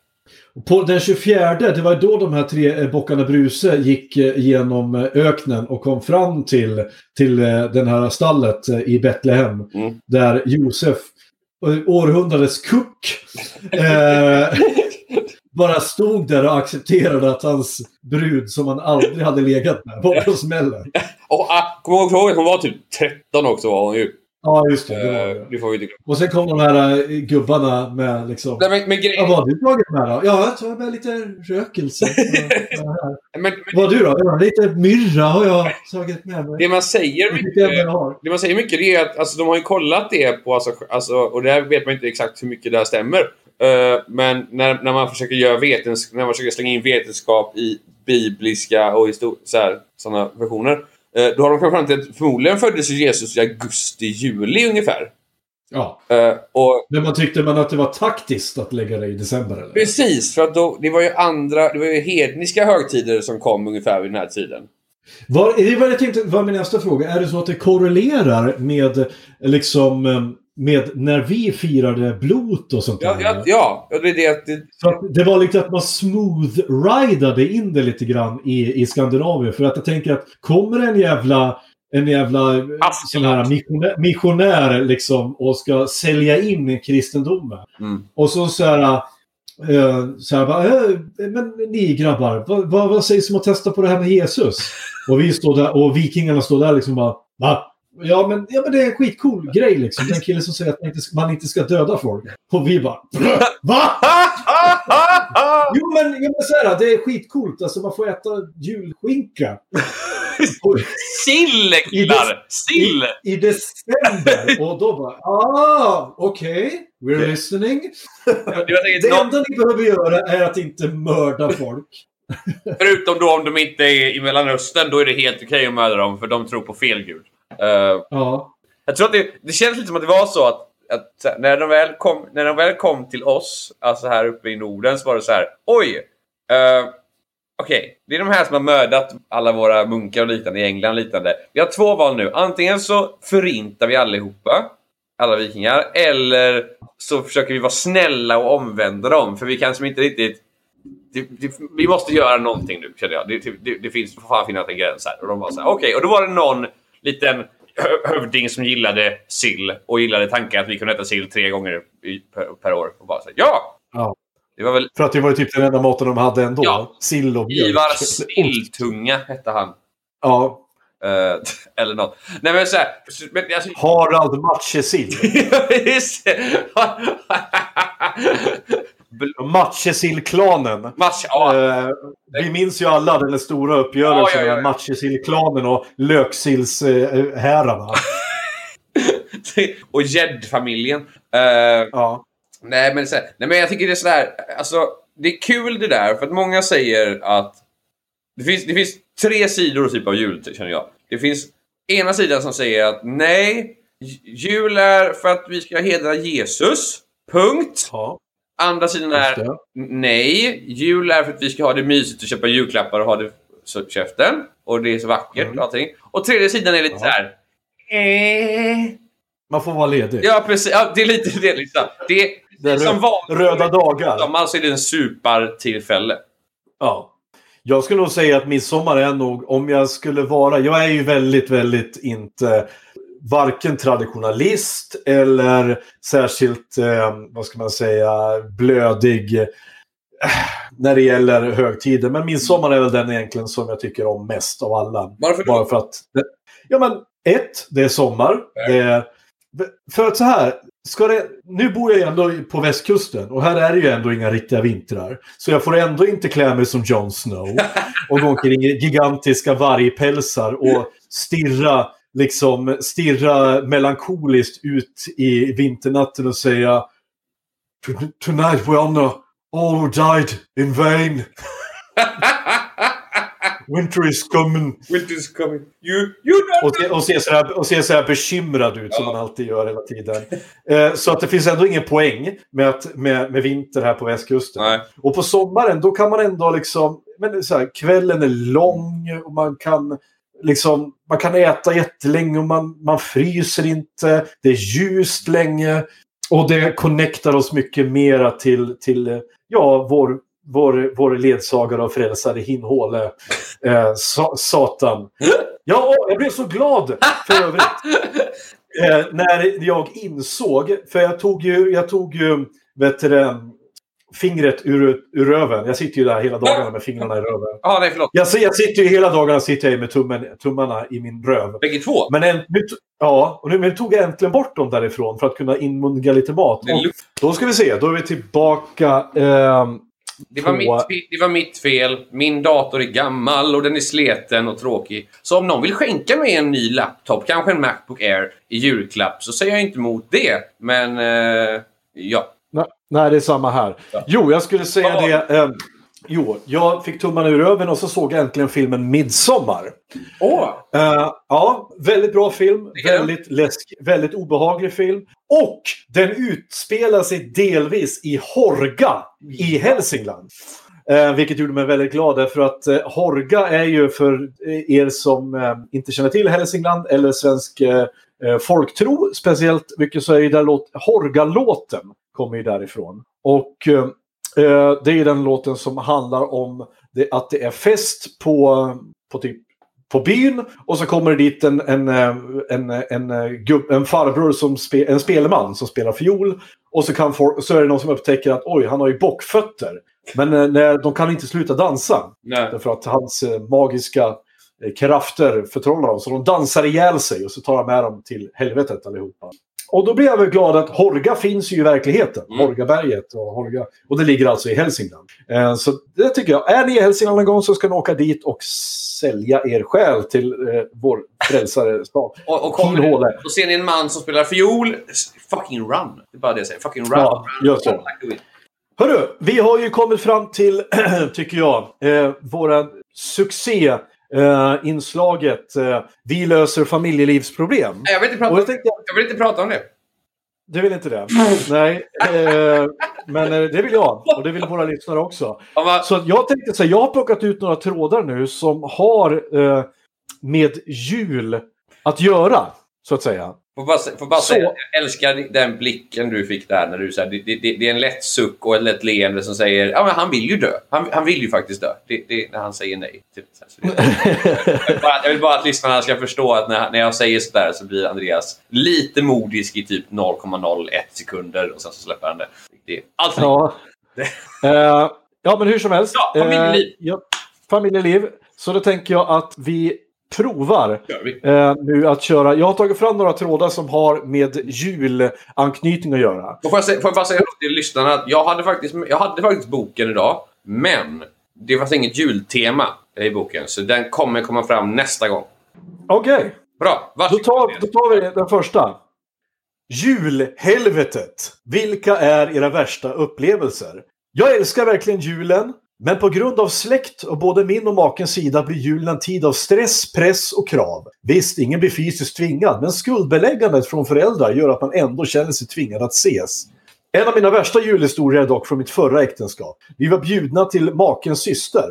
På den 24, det var då de här tre eh, bockarna Bruse gick eh, genom eh, öknen och kom fram till, till den här stallet i Betlehem. Mm. Där Josef, århundradets kuck, eh, bara stod där och accepterade att hans brud som han aldrig hade legat med var på smällen. Och ah, kom ihåg hon var typ 13 också var hon ju. Ja, just det. det, var Eh, det. det får vi inte glömma. Och sen kom de här eh, gubbarna med liksom... Nej, men, men, grejen, vad har du tagit med då? Ja, jag tar med lite rökelse. Men, men Vad du då? Ja, lite myrra har jag tagit med mig. det man säger mycket, det man säger mycket är att alltså, de har ju kollat det på, alltså, alltså, och där vet man inte exakt hur mycket det här stämmer. Eh, men när, när man försöker göra vetens, när man försöker slänga in vetenskap i bibliska och sådana versioner. Eh, då har de kommit fram till att förmodligen föddes Jesus i augusti-juli ungefär. Ja. Eh, och Men man tyckte man att det var taktiskt att lägga det i december eller? Precis, för att då, det var ju andra, det var ju hedniska högtider som kom ungefär vid den här tiden. Var, det var jag tänkte var min nästa fråga. Är det så att det korrelerar med liksom eh, med när vi firade blot och sånt Ja, där? ja, ja och det det det, Så det var lite att man smooth-ridade in det lite grann i, i Skandinavien. För att jag tänker att kommer en jävla en jävla sån här missionär, missionär liksom och ska sälja in kristendomen. Mm. Och så så här, eh, så här bara, eh, men ni grabbar, vad, vad, vad sägs om att testa på det här med Jesus? Och vi står där och vikingarna står där liksom bara, va? Ja men, ja men det är en skitcool grej liksom. Den killen som säger att man inte, man inte ska döda folk. Och vi bara, va? Jo men, ja, men så här, det är skitcoolt. Alltså man får äta julskinka. Sill killar! Sill! I, I december. Och då bara, ah, okej. We're listening. Jag Det enda ni behöver göra är att inte mörda folk. förutom då om de inte är i Mellanöstern, då är det helt okej att mörda dem för de tror på fel gud. Eh, Ja. jag tror att det, det känns lite som att det var så att, att när, de väl kom, när de väl kom till oss, alltså här uppe i Norden, så var det så här, oj! Uh, Okej, det är de här som har mördat alla våra munkar och liknande i England och liknande. Vi har två val nu. Antingen så förintar vi allihopa, alla vikingar, eller så försöker vi vara snälla och omvända dem. För vi kan som inte riktigt... Det, det, vi måste göra någonting nu, känner jag. Det, det, det finns, får fan finnas en gräns här. Och de var så här, okej. Och då var det någon liten hö- hövding som gillade sill och gillade tanken att vi kunde äta sill tre gånger per, år. Och bara så ja! Ja. Det var väl För att det var typ den enda maten de hade ändå. Ja. Sill och mjölk. Ivar Silltunga hette han. Ja. Eh, eller något. Nej men såhär... Alltså, Harald Matjesill. Matjessill-klanen. match. Ja, Eh, vi minns ju alla den stora uppgörelsen Ja, ja, ja, ja. med Matjessill-klanen och Löksills-herrarna. och gäddfamiljen. Eh, ja. Nej men, här, nej men jag tycker det är sådär, alltså det är kul det där för att många säger att det finns, det finns tre sidor typ av jul känner jag. Det finns ena sidan som säger att nej, jul är för att vi ska hedra Jesus. Punkt. ja. Andra sidan är nej, jul är för att vi ska ha det mysigt och köpa julklappar och ha det så käften. Och det är så vackert Mm. och allting. Och tredje sidan är lite Ja. så här. Eh. Man får vara ledig. Ja precis, ja, det är lite det liksom. Det är, Det är som rö- vanligt. röda dagar. Sommar så är det en supertillfälle. Ja. Jag skulle nog säga att midsommar är nog, om jag skulle vara, jag är ju väldigt, väldigt inte varken traditionalist eller särskilt, eh, vad ska man säga, blödig eh, när det gäller högtider. Men midsommar är väl den egentligen som jag tycker om mest av alla. Varför? Bara för att, ja men ett, det är sommar. Det är, för att så här, ska det, nu bor jag ändå på västkusten och här är det ju ändå inga riktiga vintrar. Så jag får ändå inte klä mig som Jon Snow och gå omkring i gigantiska vargpälsar och stirra, liksom, stirra melankoliskt ut i vinternatten och säga "To- Tonight we honor all who died in vain. Winter is coming. Winter's coming. You, you. Och se, och, se så här, och se så här bekymrad ut som Ja. man alltid gör hela tiden. Eh, så att det finns ändå ingen poäng med, att, med, med vinter här på västkusten. Nej. Och på sommaren då kan man ändå liksom... Men så här, kvällen är lång och man kan liksom... Man kan äta jättelänge och man, man fryser inte. Det är ljust länge. Och det connectar oss mycket mera till, till ja, vår, vår, vår ledsagare och frälsare Hinhåle. Eh, sa, satan. Ja, jag blev så glad för övrigt. Eh, när jag insåg, för jag tog ju, jag tog ju vet du, fingret ur, ur röven. Jag sitter ju där hela dagarna med fingrarna i röven. Ja, nej förlåt. Jag, jag sitter ju hela dagarna sitter jag med tummen, tummarna i min röv. Bägge två. Men en, nu, ja, och nu, men tog jag äntligen bort dem därifrån för att kunna inmundiga lite mat. Och då ska vi se, då är vi tillbaka. ehm, det, var på- mitt, det var mitt fel. Min dator är gammal och den är sleten och tråkig. Så om någon vill skänka mig en ny laptop, kanske en Macbook Air, i julklapp så säger jag inte emot det. Men, eh, ja. Nej, nej, det är samma här. Ja. Jo, jag skulle säga Ja. det. ehm, jo, jag fick tummarna ur röven och så såg jag äntligen filmen Midsommar. Åh! Eh, ja, väldigt bra film. Väldigt läsk, väldigt obehaglig film. Och den utspelar sig delvis i Horga i Hälsingland. Eh, vilket gjorde mig väldigt glad därför att eh, Horga är ju för eh, er som eh, inte känner till Hälsingland eller svensk eh, eh, folktro speciellt mycket så är ju där låt, Horga-låten kommer ju därifrån. Och eh, eh, det är den låten som handlar om det, att det är fest på, på typ på byn och så kommer det dit en, en, eh, en, en, eh, en farbror, som spe, en spelman som spelar fiol. Och så, kan for, så är det någon som upptäcker att oj, han har ju bockfötter. Men när, de kan inte sluta dansa. Nej. Därför att hans magiska krafter förtrollar dem. Så de dansar ihjäl sig och så tar han med dem till helvetet allihopa. Och då blir jag väl glad att Horga finns ju i verkligheten. Mm. Horgaberget och Horga. Och det ligger alltså i Hälsingland. Eh, så det tycker jag. Är ni i Hälsingland en gång så ska ni åka dit och sälja er själ till eh, vår frälsare stad. Och, och kommer. Då ser ni en man som spelar fiol. Fucking run. Det är bara det jag säger. Fucking run. Ja. Like the wind. Hörru, vi har ju kommit fram till, tycker jag, eh, våra succé. Eh, inslaget eh, Vi löser familjelivsproblem. Nej, Jag vill, inte prata, jag tänkte, jag vill inte prata om det. du vill inte det? Nej, eh, men eh, det vill jag. Och det vill våra lyssnare också. Så jag tänkte säga, jag har plockat ut några trådar nu som har eh, med jul att göra, så att säga. Får bara, får bara Så- säga, jag älskar den blicken du fick där när du sa det, det, det, det är en lätt suck och ett lätt leende som säger ja men han vill ju dö. Han, han vill ju faktiskt dö. Det, det, när han säger nej. Så det, jag, vill bara, jag vill bara att lyssnarna ska förstå att när, när jag säger sådär så blir Andreas lite modisk i typ 0,01 sekunder och sen så släpper han det. det är allt Ja. Eh, ja, men hur som helst. Ja, familjeliv. Eh, ja, familjeliv. Så då tänker jag att vi provar eh, nu att köra. Jag har tagit fram några trådar som har med julanknytning att göra. Får jag, säga, får jag bara säga till lyssnarna att jag hade, faktiskt, jag hade faktiskt boken idag, men det fanns inget jultema i boken, så den kommer komma fram nästa gång. Okej, Bra, då, tar, då tar vi den första. Julhelvetet. Vilka är era värsta upplevelser? Jag älskar verkligen julen. Men på grund av släkt och både min och makens sida blir julen en tid av stress, press och krav. Visst, ingen blir fysiskt tvingad, men skuldbeläggandet från föräldrar gör att man ändå känner sig tvingad att ses. En av mina värsta julhistorier är dock från mitt förra äktenskap. Vi var bjudna till makens syster.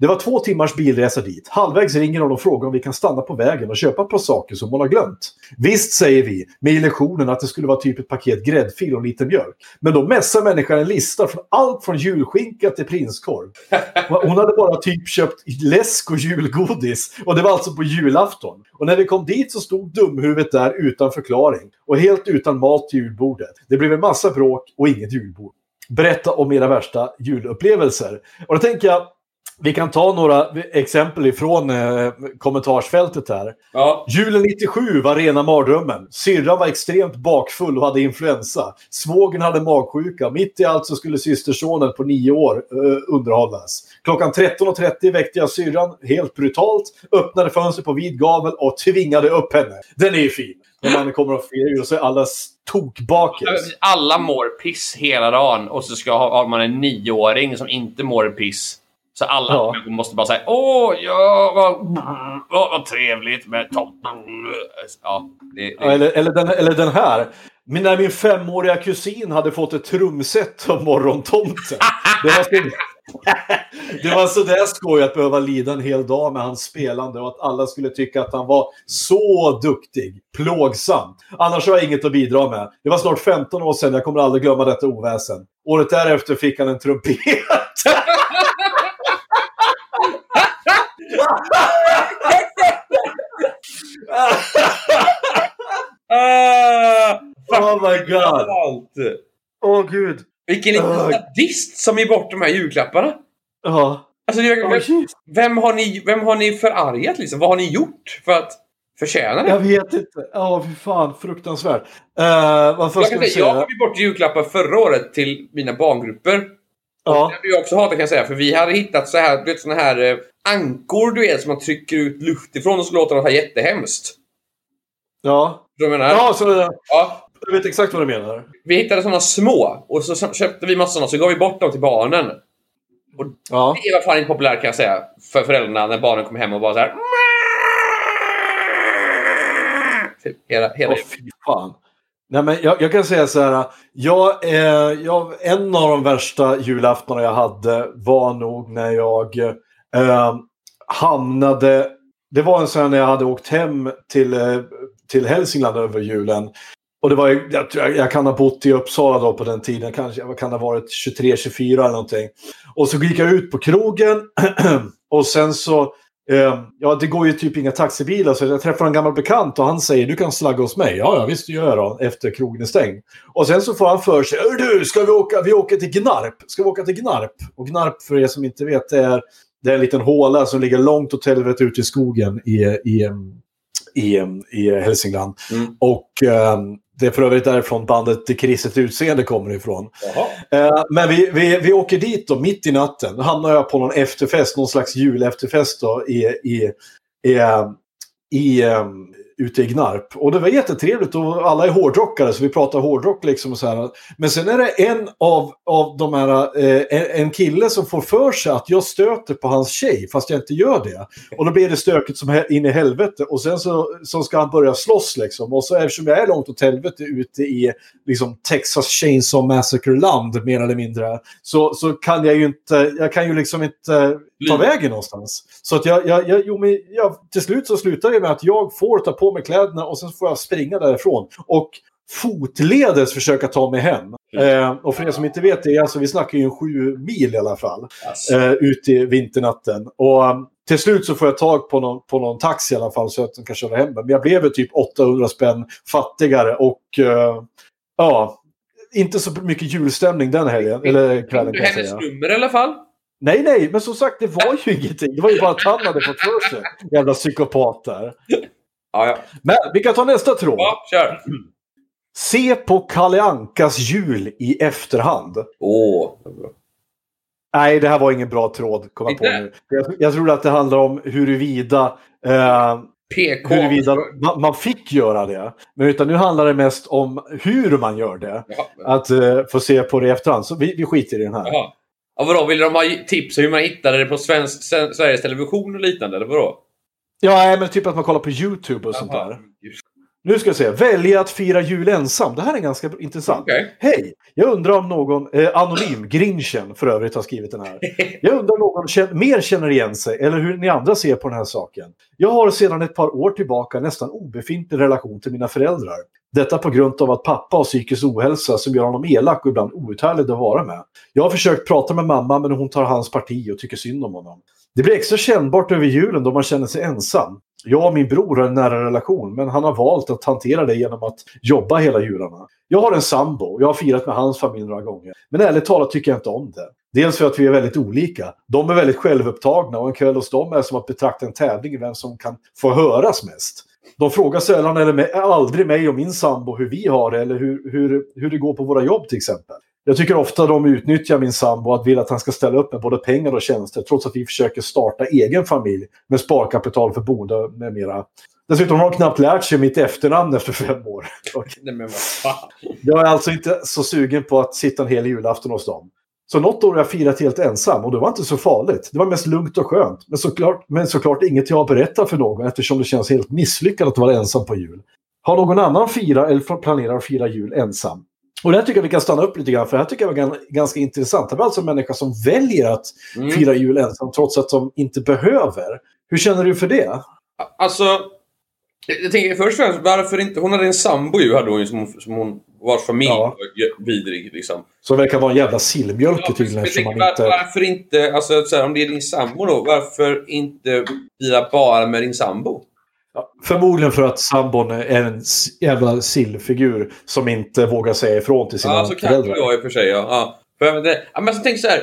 Det var två timmars bilresa dit. Halvvägs ringer hon och frågar om vi kan stanna på vägen och köpa ett par saker som hon har glömt. Visst, säger vi, med illusionen att det skulle vara typ ett paket gräddfil och lite mjölk. Men då mässar människan en lista från allt från julskinka till prinskorv. Hon hade bara typ köpt läsk och julgodis. Och det var alltså på julafton. Och när vi kom dit så stod dumhuvudet där utan förklaring. Och helt utan mat till julbordet. Det blev en massa bråk och inget julbord. Berätta om era värsta julupplevelser. Och då tänker jag, vi kan ta några exempel ifrån eh, kommentarsfältet här. Ja. Julen 97 var rena mardrömmen. Syrran var extremt bakfull och hade influensa. Svågen hade magsjuka. Mitt i allt så skulle systersonen på nio år eh, underhållas. Klockan 13.30 väckte jag syrran helt brutalt, öppnade fönstret på vid gavel och tvingade upp henne. Den är ju fin. När man kommer och firar jul så är alla tokbakis. Alla mår piss hela dagen och så ska ha, har man en nioåring som inte mår piss. Så alla Ja. människor måste bara säga Åh, ja, vad, vad, trevligt med tomten. Ja, det, det, Ja, eller, eller, den, eller den här. Men när min femåriga kusin hade fått ett trumset av morgontomten. Det var så, det var så där skoj att behöva lida en hel dag med hans spelande och att alla skulle tycka att han var så duktig. Plågsamt. Annars har jag inget att bidra med. Det var snart 15 år sedan, jag kommer aldrig glömma detta oväsen. Året därefter fick han en trumpet. Ah, oh my god. Åh gud. Vilken liten Ugh. sadist som ger bort de här julklapparna. Ja. Alltså, det är, Åh, vem, vem, har ni, vem har ni förargat liksom? Vad har ni gjort för att förtjäna det? Jag vet inte. Ja, fy fan. Fruktansvärt. Uh, Jag, ska säga, jag gav bort julklappar förra året till mina barngrupper. Ja. Det hade jag också hatat kan jag säga, för vi hade hittat så här, du vet, såna här eh, ankor du vet, som man trycker ut luft ifrån och så låter de så här jättehemskt. Ja. Du menar? Ja, så det, Ja. jag vet exakt vad du menar. Vi hittade såna små och så köpte vi massa såna så gav vi bort dem till barnen. Ja. Det var fan inte populärt kan jag säga för föräldrarna när barnen kom hem och bara så här. Typ hela, hela Åh, fy fan. Nej, men jag, jag kan säga så här. Jag, eh, jag, en av de värsta julaftnarna jag hade var nog när jag eh, hamnade... Det var en sån när jag hade åkt hem till, eh, till Hälsingland över julen. Och det var jag, jag, jag kan ha bott i Uppsala då på den tiden. Kanske, jag kan ha varit 23-24 eller någonting. Och så gick jag ut på krogen. och sen så... Eh, ja, det går ju typ inga taxibilar så jag träffar en gammal bekant och han säger du kan slagga hos mig. Ja, ja visst det gör jag då, efter krogen är stängd. Och sen så får han för sig, du, ska vi åka, vi åker till Gnarp? Ska vi åka till Gnarp? Och Gnarp för er som inte vet, det är, det är en liten håla som ligger långt åt helvete ute i skogen i, i, i, i Hälsingland. Mm. Och eh, det är för övrigt därifrån bandet Det Kristet Utseende kommer ifrån. Eh, men vi, vi, vi åker dit då, mitt i natten. Då hamnar jag på någon efterfest, någon slags julefterfest då, i, i, i, eh, i, eh, ute i Gnarp. Och det var jättetrevligt och alla är hårdrockare så vi pratar hårdrock liksom. Och så här. Men sen är det en av, av de här, eh, en, kille som får för sig att jag stöter på hans tjej fast jag inte gör det. Och då blir det stökigt som in i helvete. Och sen så, så ska han börja slåss liksom. Och så eftersom jag är långt åt helvete ute i liksom, Texas Chainsaw Massacre-land mer eller mindre. Så, så kan jag ju inte, jag kan ju liksom inte ta vägen någonstans. Så att jag, jag, jag, jo, men jag, till slut så slutar det med att jag får ta på mig kläderna och sen får jag springa därifrån. Och fotledes försöka ta mig hem. Eh, och för er som inte vet det, alltså, vi snackar ju en sju mil i alla fall. Alltså. Eh, ut i vinternatten. Och um, till slut så får jag tag på någon, på någon taxi i alla fall så att de kan köra hem. Men jag blev typ 800 spänn fattigare och eh, ja, inte så mycket julstämning den helgen. Eller kvällen kan jag hennes säga. nummer i alla fall? Nej, nej, men som sagt det var ju ingenting. Det var ju bara att han hade fått för sig. Jävla psykopat där. Ja, ja. Men vi kan ta nästa tråd. ja kör. Se på Kalle Ankas jul i efterhand. Åh. Nej, det här var ingen bra tråd, kom jag på nu. Jag, jag tror att det handlar om huruvida, eh, PK. huruvida man, man fick göra det. Men utan nu handlar det mest om hur man gör det. Jaha. Att eh, få se på det i efterhand. Så vi, vi skiter i den här. Jaha. Ja, vadå, vill de ha tips hur man hittade det på svensk, Sve- Sveriges Television och liknande, eller vadå? Ja, men typ att man kollar på YouTube och sånt Jaha. där. Nu ska jag se. Välja att fira jul ensam. Det här är ganska intressant. Okej. Hej! Jag undrar om någon, eh, anonym, Grinchen för övrigt har skrivit den här. Jag undrar om någon kän- mer känner igen sig eller hur ni andra ser på den här saken. Jag har sedan ett par år tillbaka nästan obefintlig relation till mina föräldrar. Detta på grund av att pappa har psykisk ohälsa som gör honom elak och ibland outhärdlig att vara med. Jag har försökt prata med mamma men hon tar hans parti och tycker synd om honom. Det blir extra kännbart över julen då man känner sig ensam. Jag och min bror har en nära relation men han har valt att hantera det genom att jobba hela jularna. Jag har en sambo och jag har firat med hans familj några gånger. Men ärligt talat tycker jag inte om det. Dels för att vi är väldigt olika. De är väldigt självupptagna och en kväll hos dem är som att betrakta en tävling i vem som kan få höras mest. De frågar sällan eller med, aldrig mig och min sambo hur vi har det eller hur, hur, hur det går på våra jobb till exempel. Jag tycker ofta de utnyttjar min sambo att vill att han ska ställa upp med både pengar och tjänster trots att vi försöker starta egen familj med sparkapital för boende med mera. Dessutom har de knappt lärt sig mitt efternamn efter fem år. Nej, men vad fan. jag är alltså inte så sugen på att sitta en hel julafton hos dem. Så något år har jag firat helt ensam och det var inte så farligt. Det var mest lugnt och skönt. Men såklart, men såklart inget jag har berättat för någon eftersom det känns helt misslyckat att vara ensam på jul. Har någon annan fira eller planerar att fira jul ensam? Och det här tycker jag vi kan stanna upp lite grann för det här tycker jag var gan- ganska intressant. Det var alltså en människa som väljer att Mm. fira jul ensam trots att de inte behöver. Hur känner du för det? Alltså, jag tänker först och främst, varför inte... Hon hade en sambo ju, hade hon ju, som, hon- som hon, vars familj Ja. var vidrig liksom. Som verkar vara en jävla sillmjölk Ja, tydligen jag var, inte... Varför inte, alltså så här, om det är din sambo då, varför inte fira bara med din sambo? Ja, förmodligen för att sambon är en jävla sillfigur som inte vågar säga ifrån till sina Ja, så föräldrar. det vara i och för sig. Ja. Ja. För, jag men jag tänker så här.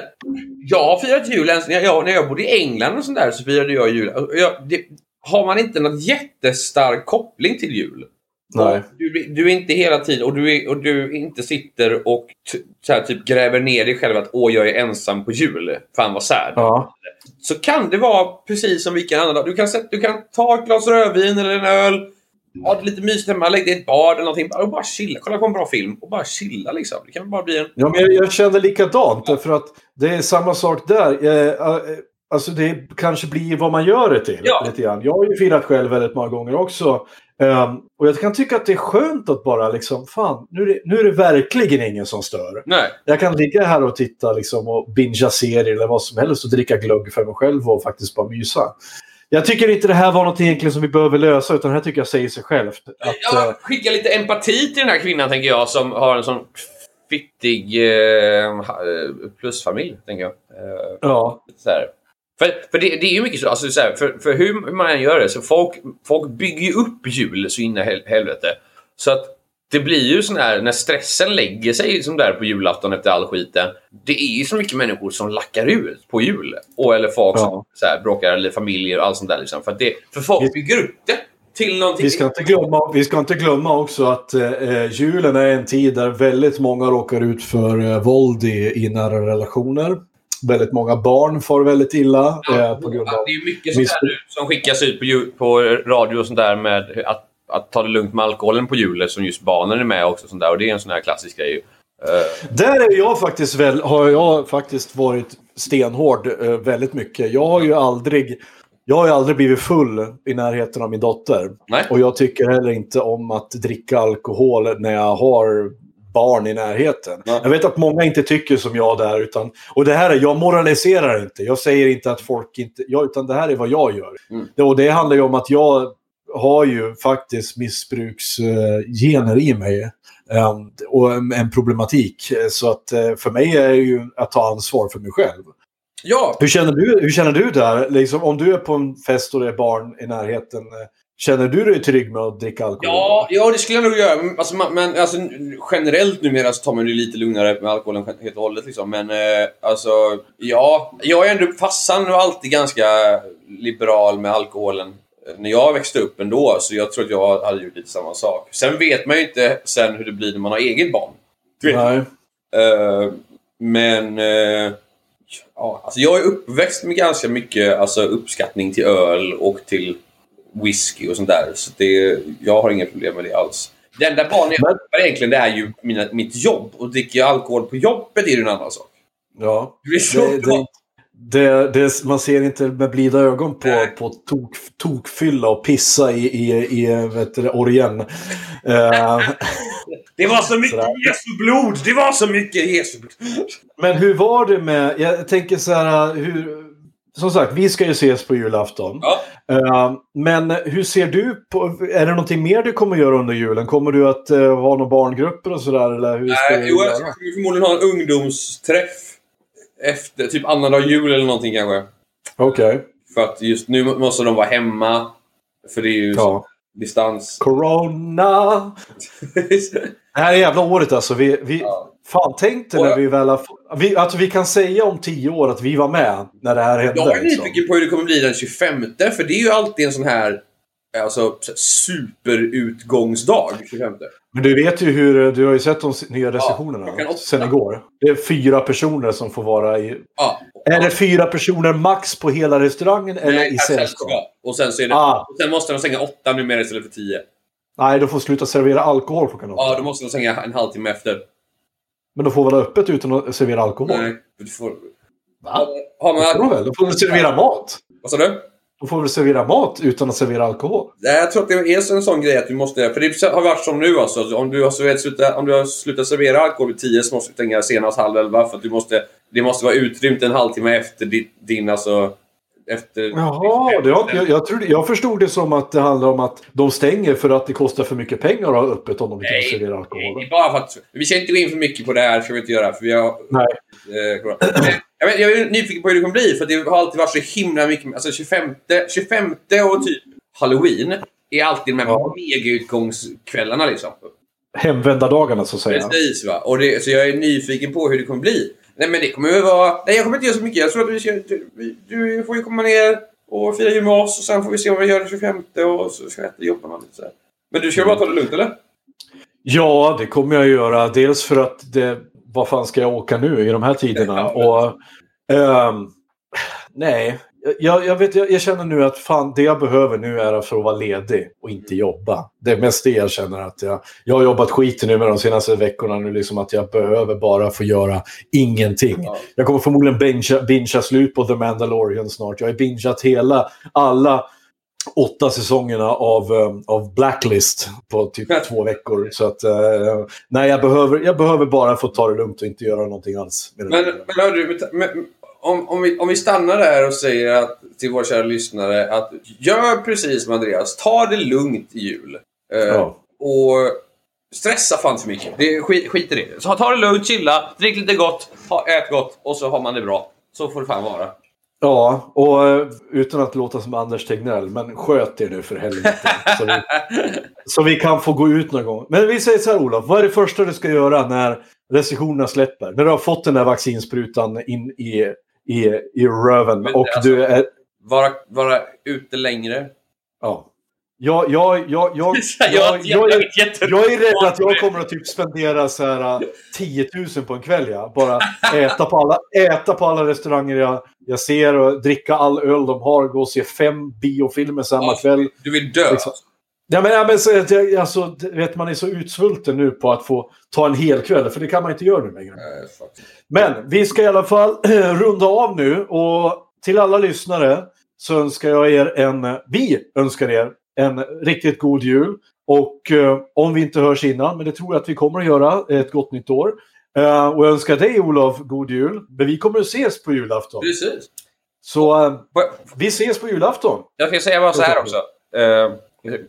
Jag har firat jul ens när jag, när jag bodde i England och sånt där så firade jag jul. Jag, det, har man inte någon jättestark koppling till jul. Nej. Du, du är inte hela tiden och du, är, och du inte sitter och här, typ gräver ner dig själv att åh, jag är ensam på jul. Fan vad sad. Ja. Så kan det vara precis som vilken annan dag. Du kan, du kan ta ett glas rödvin eller en öl. Ha det lite mysigt hemma, lägg dig i ett bad eller någonting. Och bara chilla. Kolla på en bra film och bara chilla liksom. Det kan bara bli en... Ja, men jag, jag kände likadant. Därför att det är samma sak där. Eh, eh, alltså det kanske blir vad man gör det till. Ja. Lite grann. Jag har ju firat själv väldigt många gånger också. Ehm, och jag kan tycka att det är skönt att bara liksom, fan, nu är det, nu är det verkligen ingen som stör. Nej. Jag kan ligga här och titta liksom, och bingea serier eller vad som helst och dricka glögg för mig själv och faktiskt bara mysa. Jag tycker inte det här var något egentligen som vi behöver lösa utan det här tycker jag säger sig självt. Att, Ja, eh, skicka lite empati till den här kvinnan, tänker jag, som har en sån fittig eh, eh, plusfamilj, tänker jag. Eh, ja. så här. För, för det, det är ju mycket så, alltså, så här, för, för hur, hur man än gör det, så folk, folk bygger ju upp jul så in i hel, helvete. Så att det blir ju sån här, när stressen lägger sig som där på julafton efter all skiten. Det är ju så mycket människor som lackar ut på jul. Och, eller folk som Ja. så här, bråkar, eller familjer och allt sånt där. Liksom. För, det, för folk bygger upp det till någonting. Vi ska, inte glömma, vi ska inte glömma också att eh, julen är en tid där väldigt många råkar ut för eh, våld i, i nära relationer. Väldigt många barn får väldigt illa eh, på grund Ja, av... det är mycket sånt nu som skickas ut på, på radio och sånt där med att, att ta det lugnt med alkoholen på julen som just barnen är med också. Sånt där. Och det är en sån här klassisk grej. ju. Eh, Där är jag faktiskt väl, har jag faktiskt varit stenhård eh, väldigt mycket. Jag har ju aldrig... Jag har ju aldrig blivit full i närheten av min dotter. nej. Och jag tycker heller inte om att dricka alkohol när jag har barn i närheten. Nej. Jag vet att många inte tycker som jag där. Utan, och det här är, jag moraliserar inte. Jag säger inte att folk inte... Jag, utan det här är vad jag gör. Mm. Det, och det handlar ju om att jag har ju faktiskt missbruksgener i mig. eh, och en, en problematik. Så att eh, för mig är det ju att ta ansvar för mig själv. Ja, Hur känner du, hur känner du där? Liksom, om du är på en fest och det är barn i närheten. Känner du dig trygg med att dricka alkohol? Ja, ja det skulle jag nog göra. Men, alltså, man- men alltså, generellt numera så tar man det lite lugnare med alkoholen helt och hållet. Liksom. Men eh, alltså, ja. Jag är ändå, farsan var alltid ganska liberal med alkoholen eh, när jag växte upp ändå. Så jag tror att jag hade gjort lite samma sak. Sen vet man ju inte sen hur det blir när man har eget barn. Du vet. Nej. Eh, men... eh, ja, alltså jag är uppväxt med ganska mycket alltså, uppskattning till öl och till whisky och sånt där. Så det, jag har inga problem med det alls. Det enda barn jag har egentligen det är ju mina, mitt jobb. Och dricker jag alkohol på jobbet är ju en annan sak. Ja. Det blir så Det, bra. det, det, man ser inte med blida ögon på, Nej. på tok, tokfylla och pissa i, i, i vet du, det, Orien. Eh, Det var så mycket Sådär. Jesu blod! Det var så mycket Jesu blod! men hur var det med... Jag tänker så här... Hur, som sagt, vi ska ju ses på julafton. Ja. Eh, men hur ser du på... Är det någonting mer du kommer göra under julen? Kommer du att uh, ha några barngrupper och sådär? Eller hur ska du jo, jag ska förmodligen ha en ungdomsträff. Efter typ annandag jul eller någonting kanske. Okej. För att just nu måste de vara hemma. För det är ju Ja. distans. Corona! Det här är jävla året alltså. Vi, vi, Ja. Fan, tänk dig när vi väl har... Vi, alltså, vi kan säga om tio år att vi var med när det här hände. Jag är liksom. nyfiken på hur det kommer bli den 25. För det är ju alltid en sån här alltså, så här superutgångsdag. 25. Men du vet ju hur... Du har ju sett de nya restriktionerna klockan åtta. sen igår. Det är fyra personer som får vara i... Ja. Är det fyra personer max på hela restaurangen eller Nej, i per sällskap? Och sen, så är det, Ah. sen måste de stänga åtta numera istället för tio. Nej, de får sluta servera alkohol klockan åtta. Ja, då måste de stänga en halvtimme efter. Men de får ha öppet utan att servera alkohol? Nej, du får... Va? Har Det får de man... väl? De får väl servera mat? Vad sa du? De får väl servera mat utan att servera alkohol? Nej, Jag tror att det är en sån grej att du måste... För det har varit som nu alltså. Om du har slutat, om du har slutat servera alkohol vid 10 så måste du stänga senast halv elva. För att du måste, det måste vara utrymt en halvtimme efter din, din alltså... Efter... Jaha, det har, inte- jag, jag, trodde, jag förstod det som att det handlar om att de stänger för att det kostar för mycket pengar att ha öppet om de inte Nej, får servera Nej, alkohol. är bara för att... Vi ska inte gå in för mycket på det här, ska vi inte göra. För vi har... Nej. Eh, jag, vet, jag är nyfiken på hur det kommer bli, för det har alltid varit så himla mycket... Alltså 25, 25 och typ Halloween är alltid de här Ja. mega-utgångskvällarna liksom. Hemvändardagarna så att säga. Precis va. Och det, så jag är nyfiken på hur det kommer bli. Nej men det kommer ju vara... Nej jag kommer inte göra så mycket. Jag tror att vi ska... Du, du får ju komma ner och fira jul med oss och sen får vi se vad vi gör den 25 och så ska jag äta jobba lite så här. Men du ska bara ta det lugnt eller? Ja, det kommer jag göra. Dels för att det, vad fan ska jag åka nu i de här tiderna? Ja. Och, ehm, nej, jag, jag, vet, jag, jag känner nu att fan, det jag behöver nu är för att vara ledig och inte jobba. Det är mest det jag känner att jag... Jag har jobbat skiten nu med de senaste veckorna nu, liksom att jag behöver bara få göra ingenting. Ja. Jag kommer förmodligen bingea, bingea slut på The Mandalorian snart. Jag har bingeat hela, alla åtta säsongerna av, um, av Blacklist på typ två veckor. Så att, eh, nej, jag behöver, jag behöver bara få ta det lugnt och inte göra någonting alls. Med Men, men hör du, men, om, om, vi, om vi stannar där och säger att, till våra kära lyssnare att gör precis som Andreas. Ta det lugnt i jul. Eh, Ja. Och stressa fan för mycket. Det, skit, skit i det. Så ta det lugnt, chilla, drick lite gott, ha, ät gott och så har man det bra. Så får det fan vara. Ja, och eh, utan att låta som Anders Tegnell, men sköt er nu för helvete. så, vi, så vi kan få gå ut någon gång. Men vi säger så här Olof, vad är det första du ska göra när restriktionerna släpper? När du har fått den där vaccinsprutan in i, i, i röven Men och alltså- du är... Vara, vara ute längre. Ja. Jag, jag, jag, jag, jag, jag, jag, jag är rädd att jag kommer att typ spendera så här äh, 10 000 på en kväll. Ja. Bara äta på, alla, äta på alla restauranger jag, jag ser och dricka all öl de har. Gå och se fem biofilmer samma kväll. Du vill dö. Liksom. Ja, men, ja, men så, alltså, vet, man är så utsvulten nu på att få ta en hel kväll. För det kan man inte göra nu längre. Eh, fuck. Men vi ska i alla fall runda av nu och till alla lyssnare så önskar jag er en, vi önskar er en riktigt god jul. Och eh, om vi inte hörs innan, men det tror jag att vi kommer att göra, ett gott nytt år. Eh, och jag önskar dig Olof god jul. Men vi kommer att ses på julafton. Precis. Så eh, vi ses på julafton. Jag ska säga bara så här också.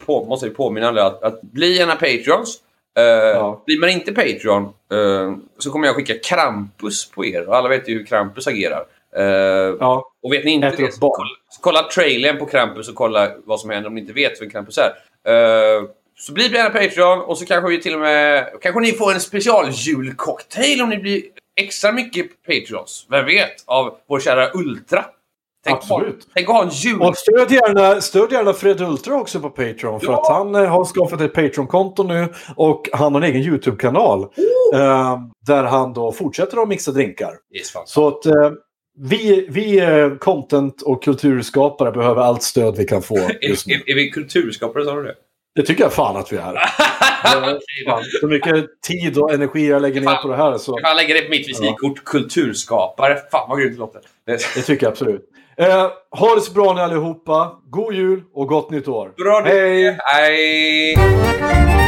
På, måste vi påminna alla att, att bli gärna Patreons. Eh, Ja. Blir man inte Patreon eh, så kommer jag skicka Krampus på er. Och alla vet ju hur Krampus agerar. Eh, Ja. och vet ni inte Äter det, så kolla, så kolla trailern på Krampus och kolla vad som händer om ni inte vet vem Krampus är. Eh, så bli gärna Patreon och så kanske vi till och med... Kanske ni får en specialjulcocktail om ni blir extra mycket Patreons. Vem vet? Av vår kära Ultra. Tänk Absolut. Ha, tänk att ha en jul... Och stöd gärna, stöd gärna Fred Ultra också på Patreon. För Ja. att han eh, har skaffat ett Patreon-konto nu. Och han har en egen YouTube-kanal. eh, där han då fortsätter att mixa drinkar. Så att eh, vi, vi eh, content och kulturskapare behöver allt stöd vi kan få just nu. är, är vi kulturskapare, sa du det? Det tycker jag fan att vi är. Fan, Så mycket tid och energi jag lägger ner på det här. Så Jag lägga det på mitt visitkort. Kulturskapare. Fan vad grymt det låter. Det tycker jag absolut. Eh, ha det så bra ni allihopa. God jul och gott nytt år. Bra Hej! Hej!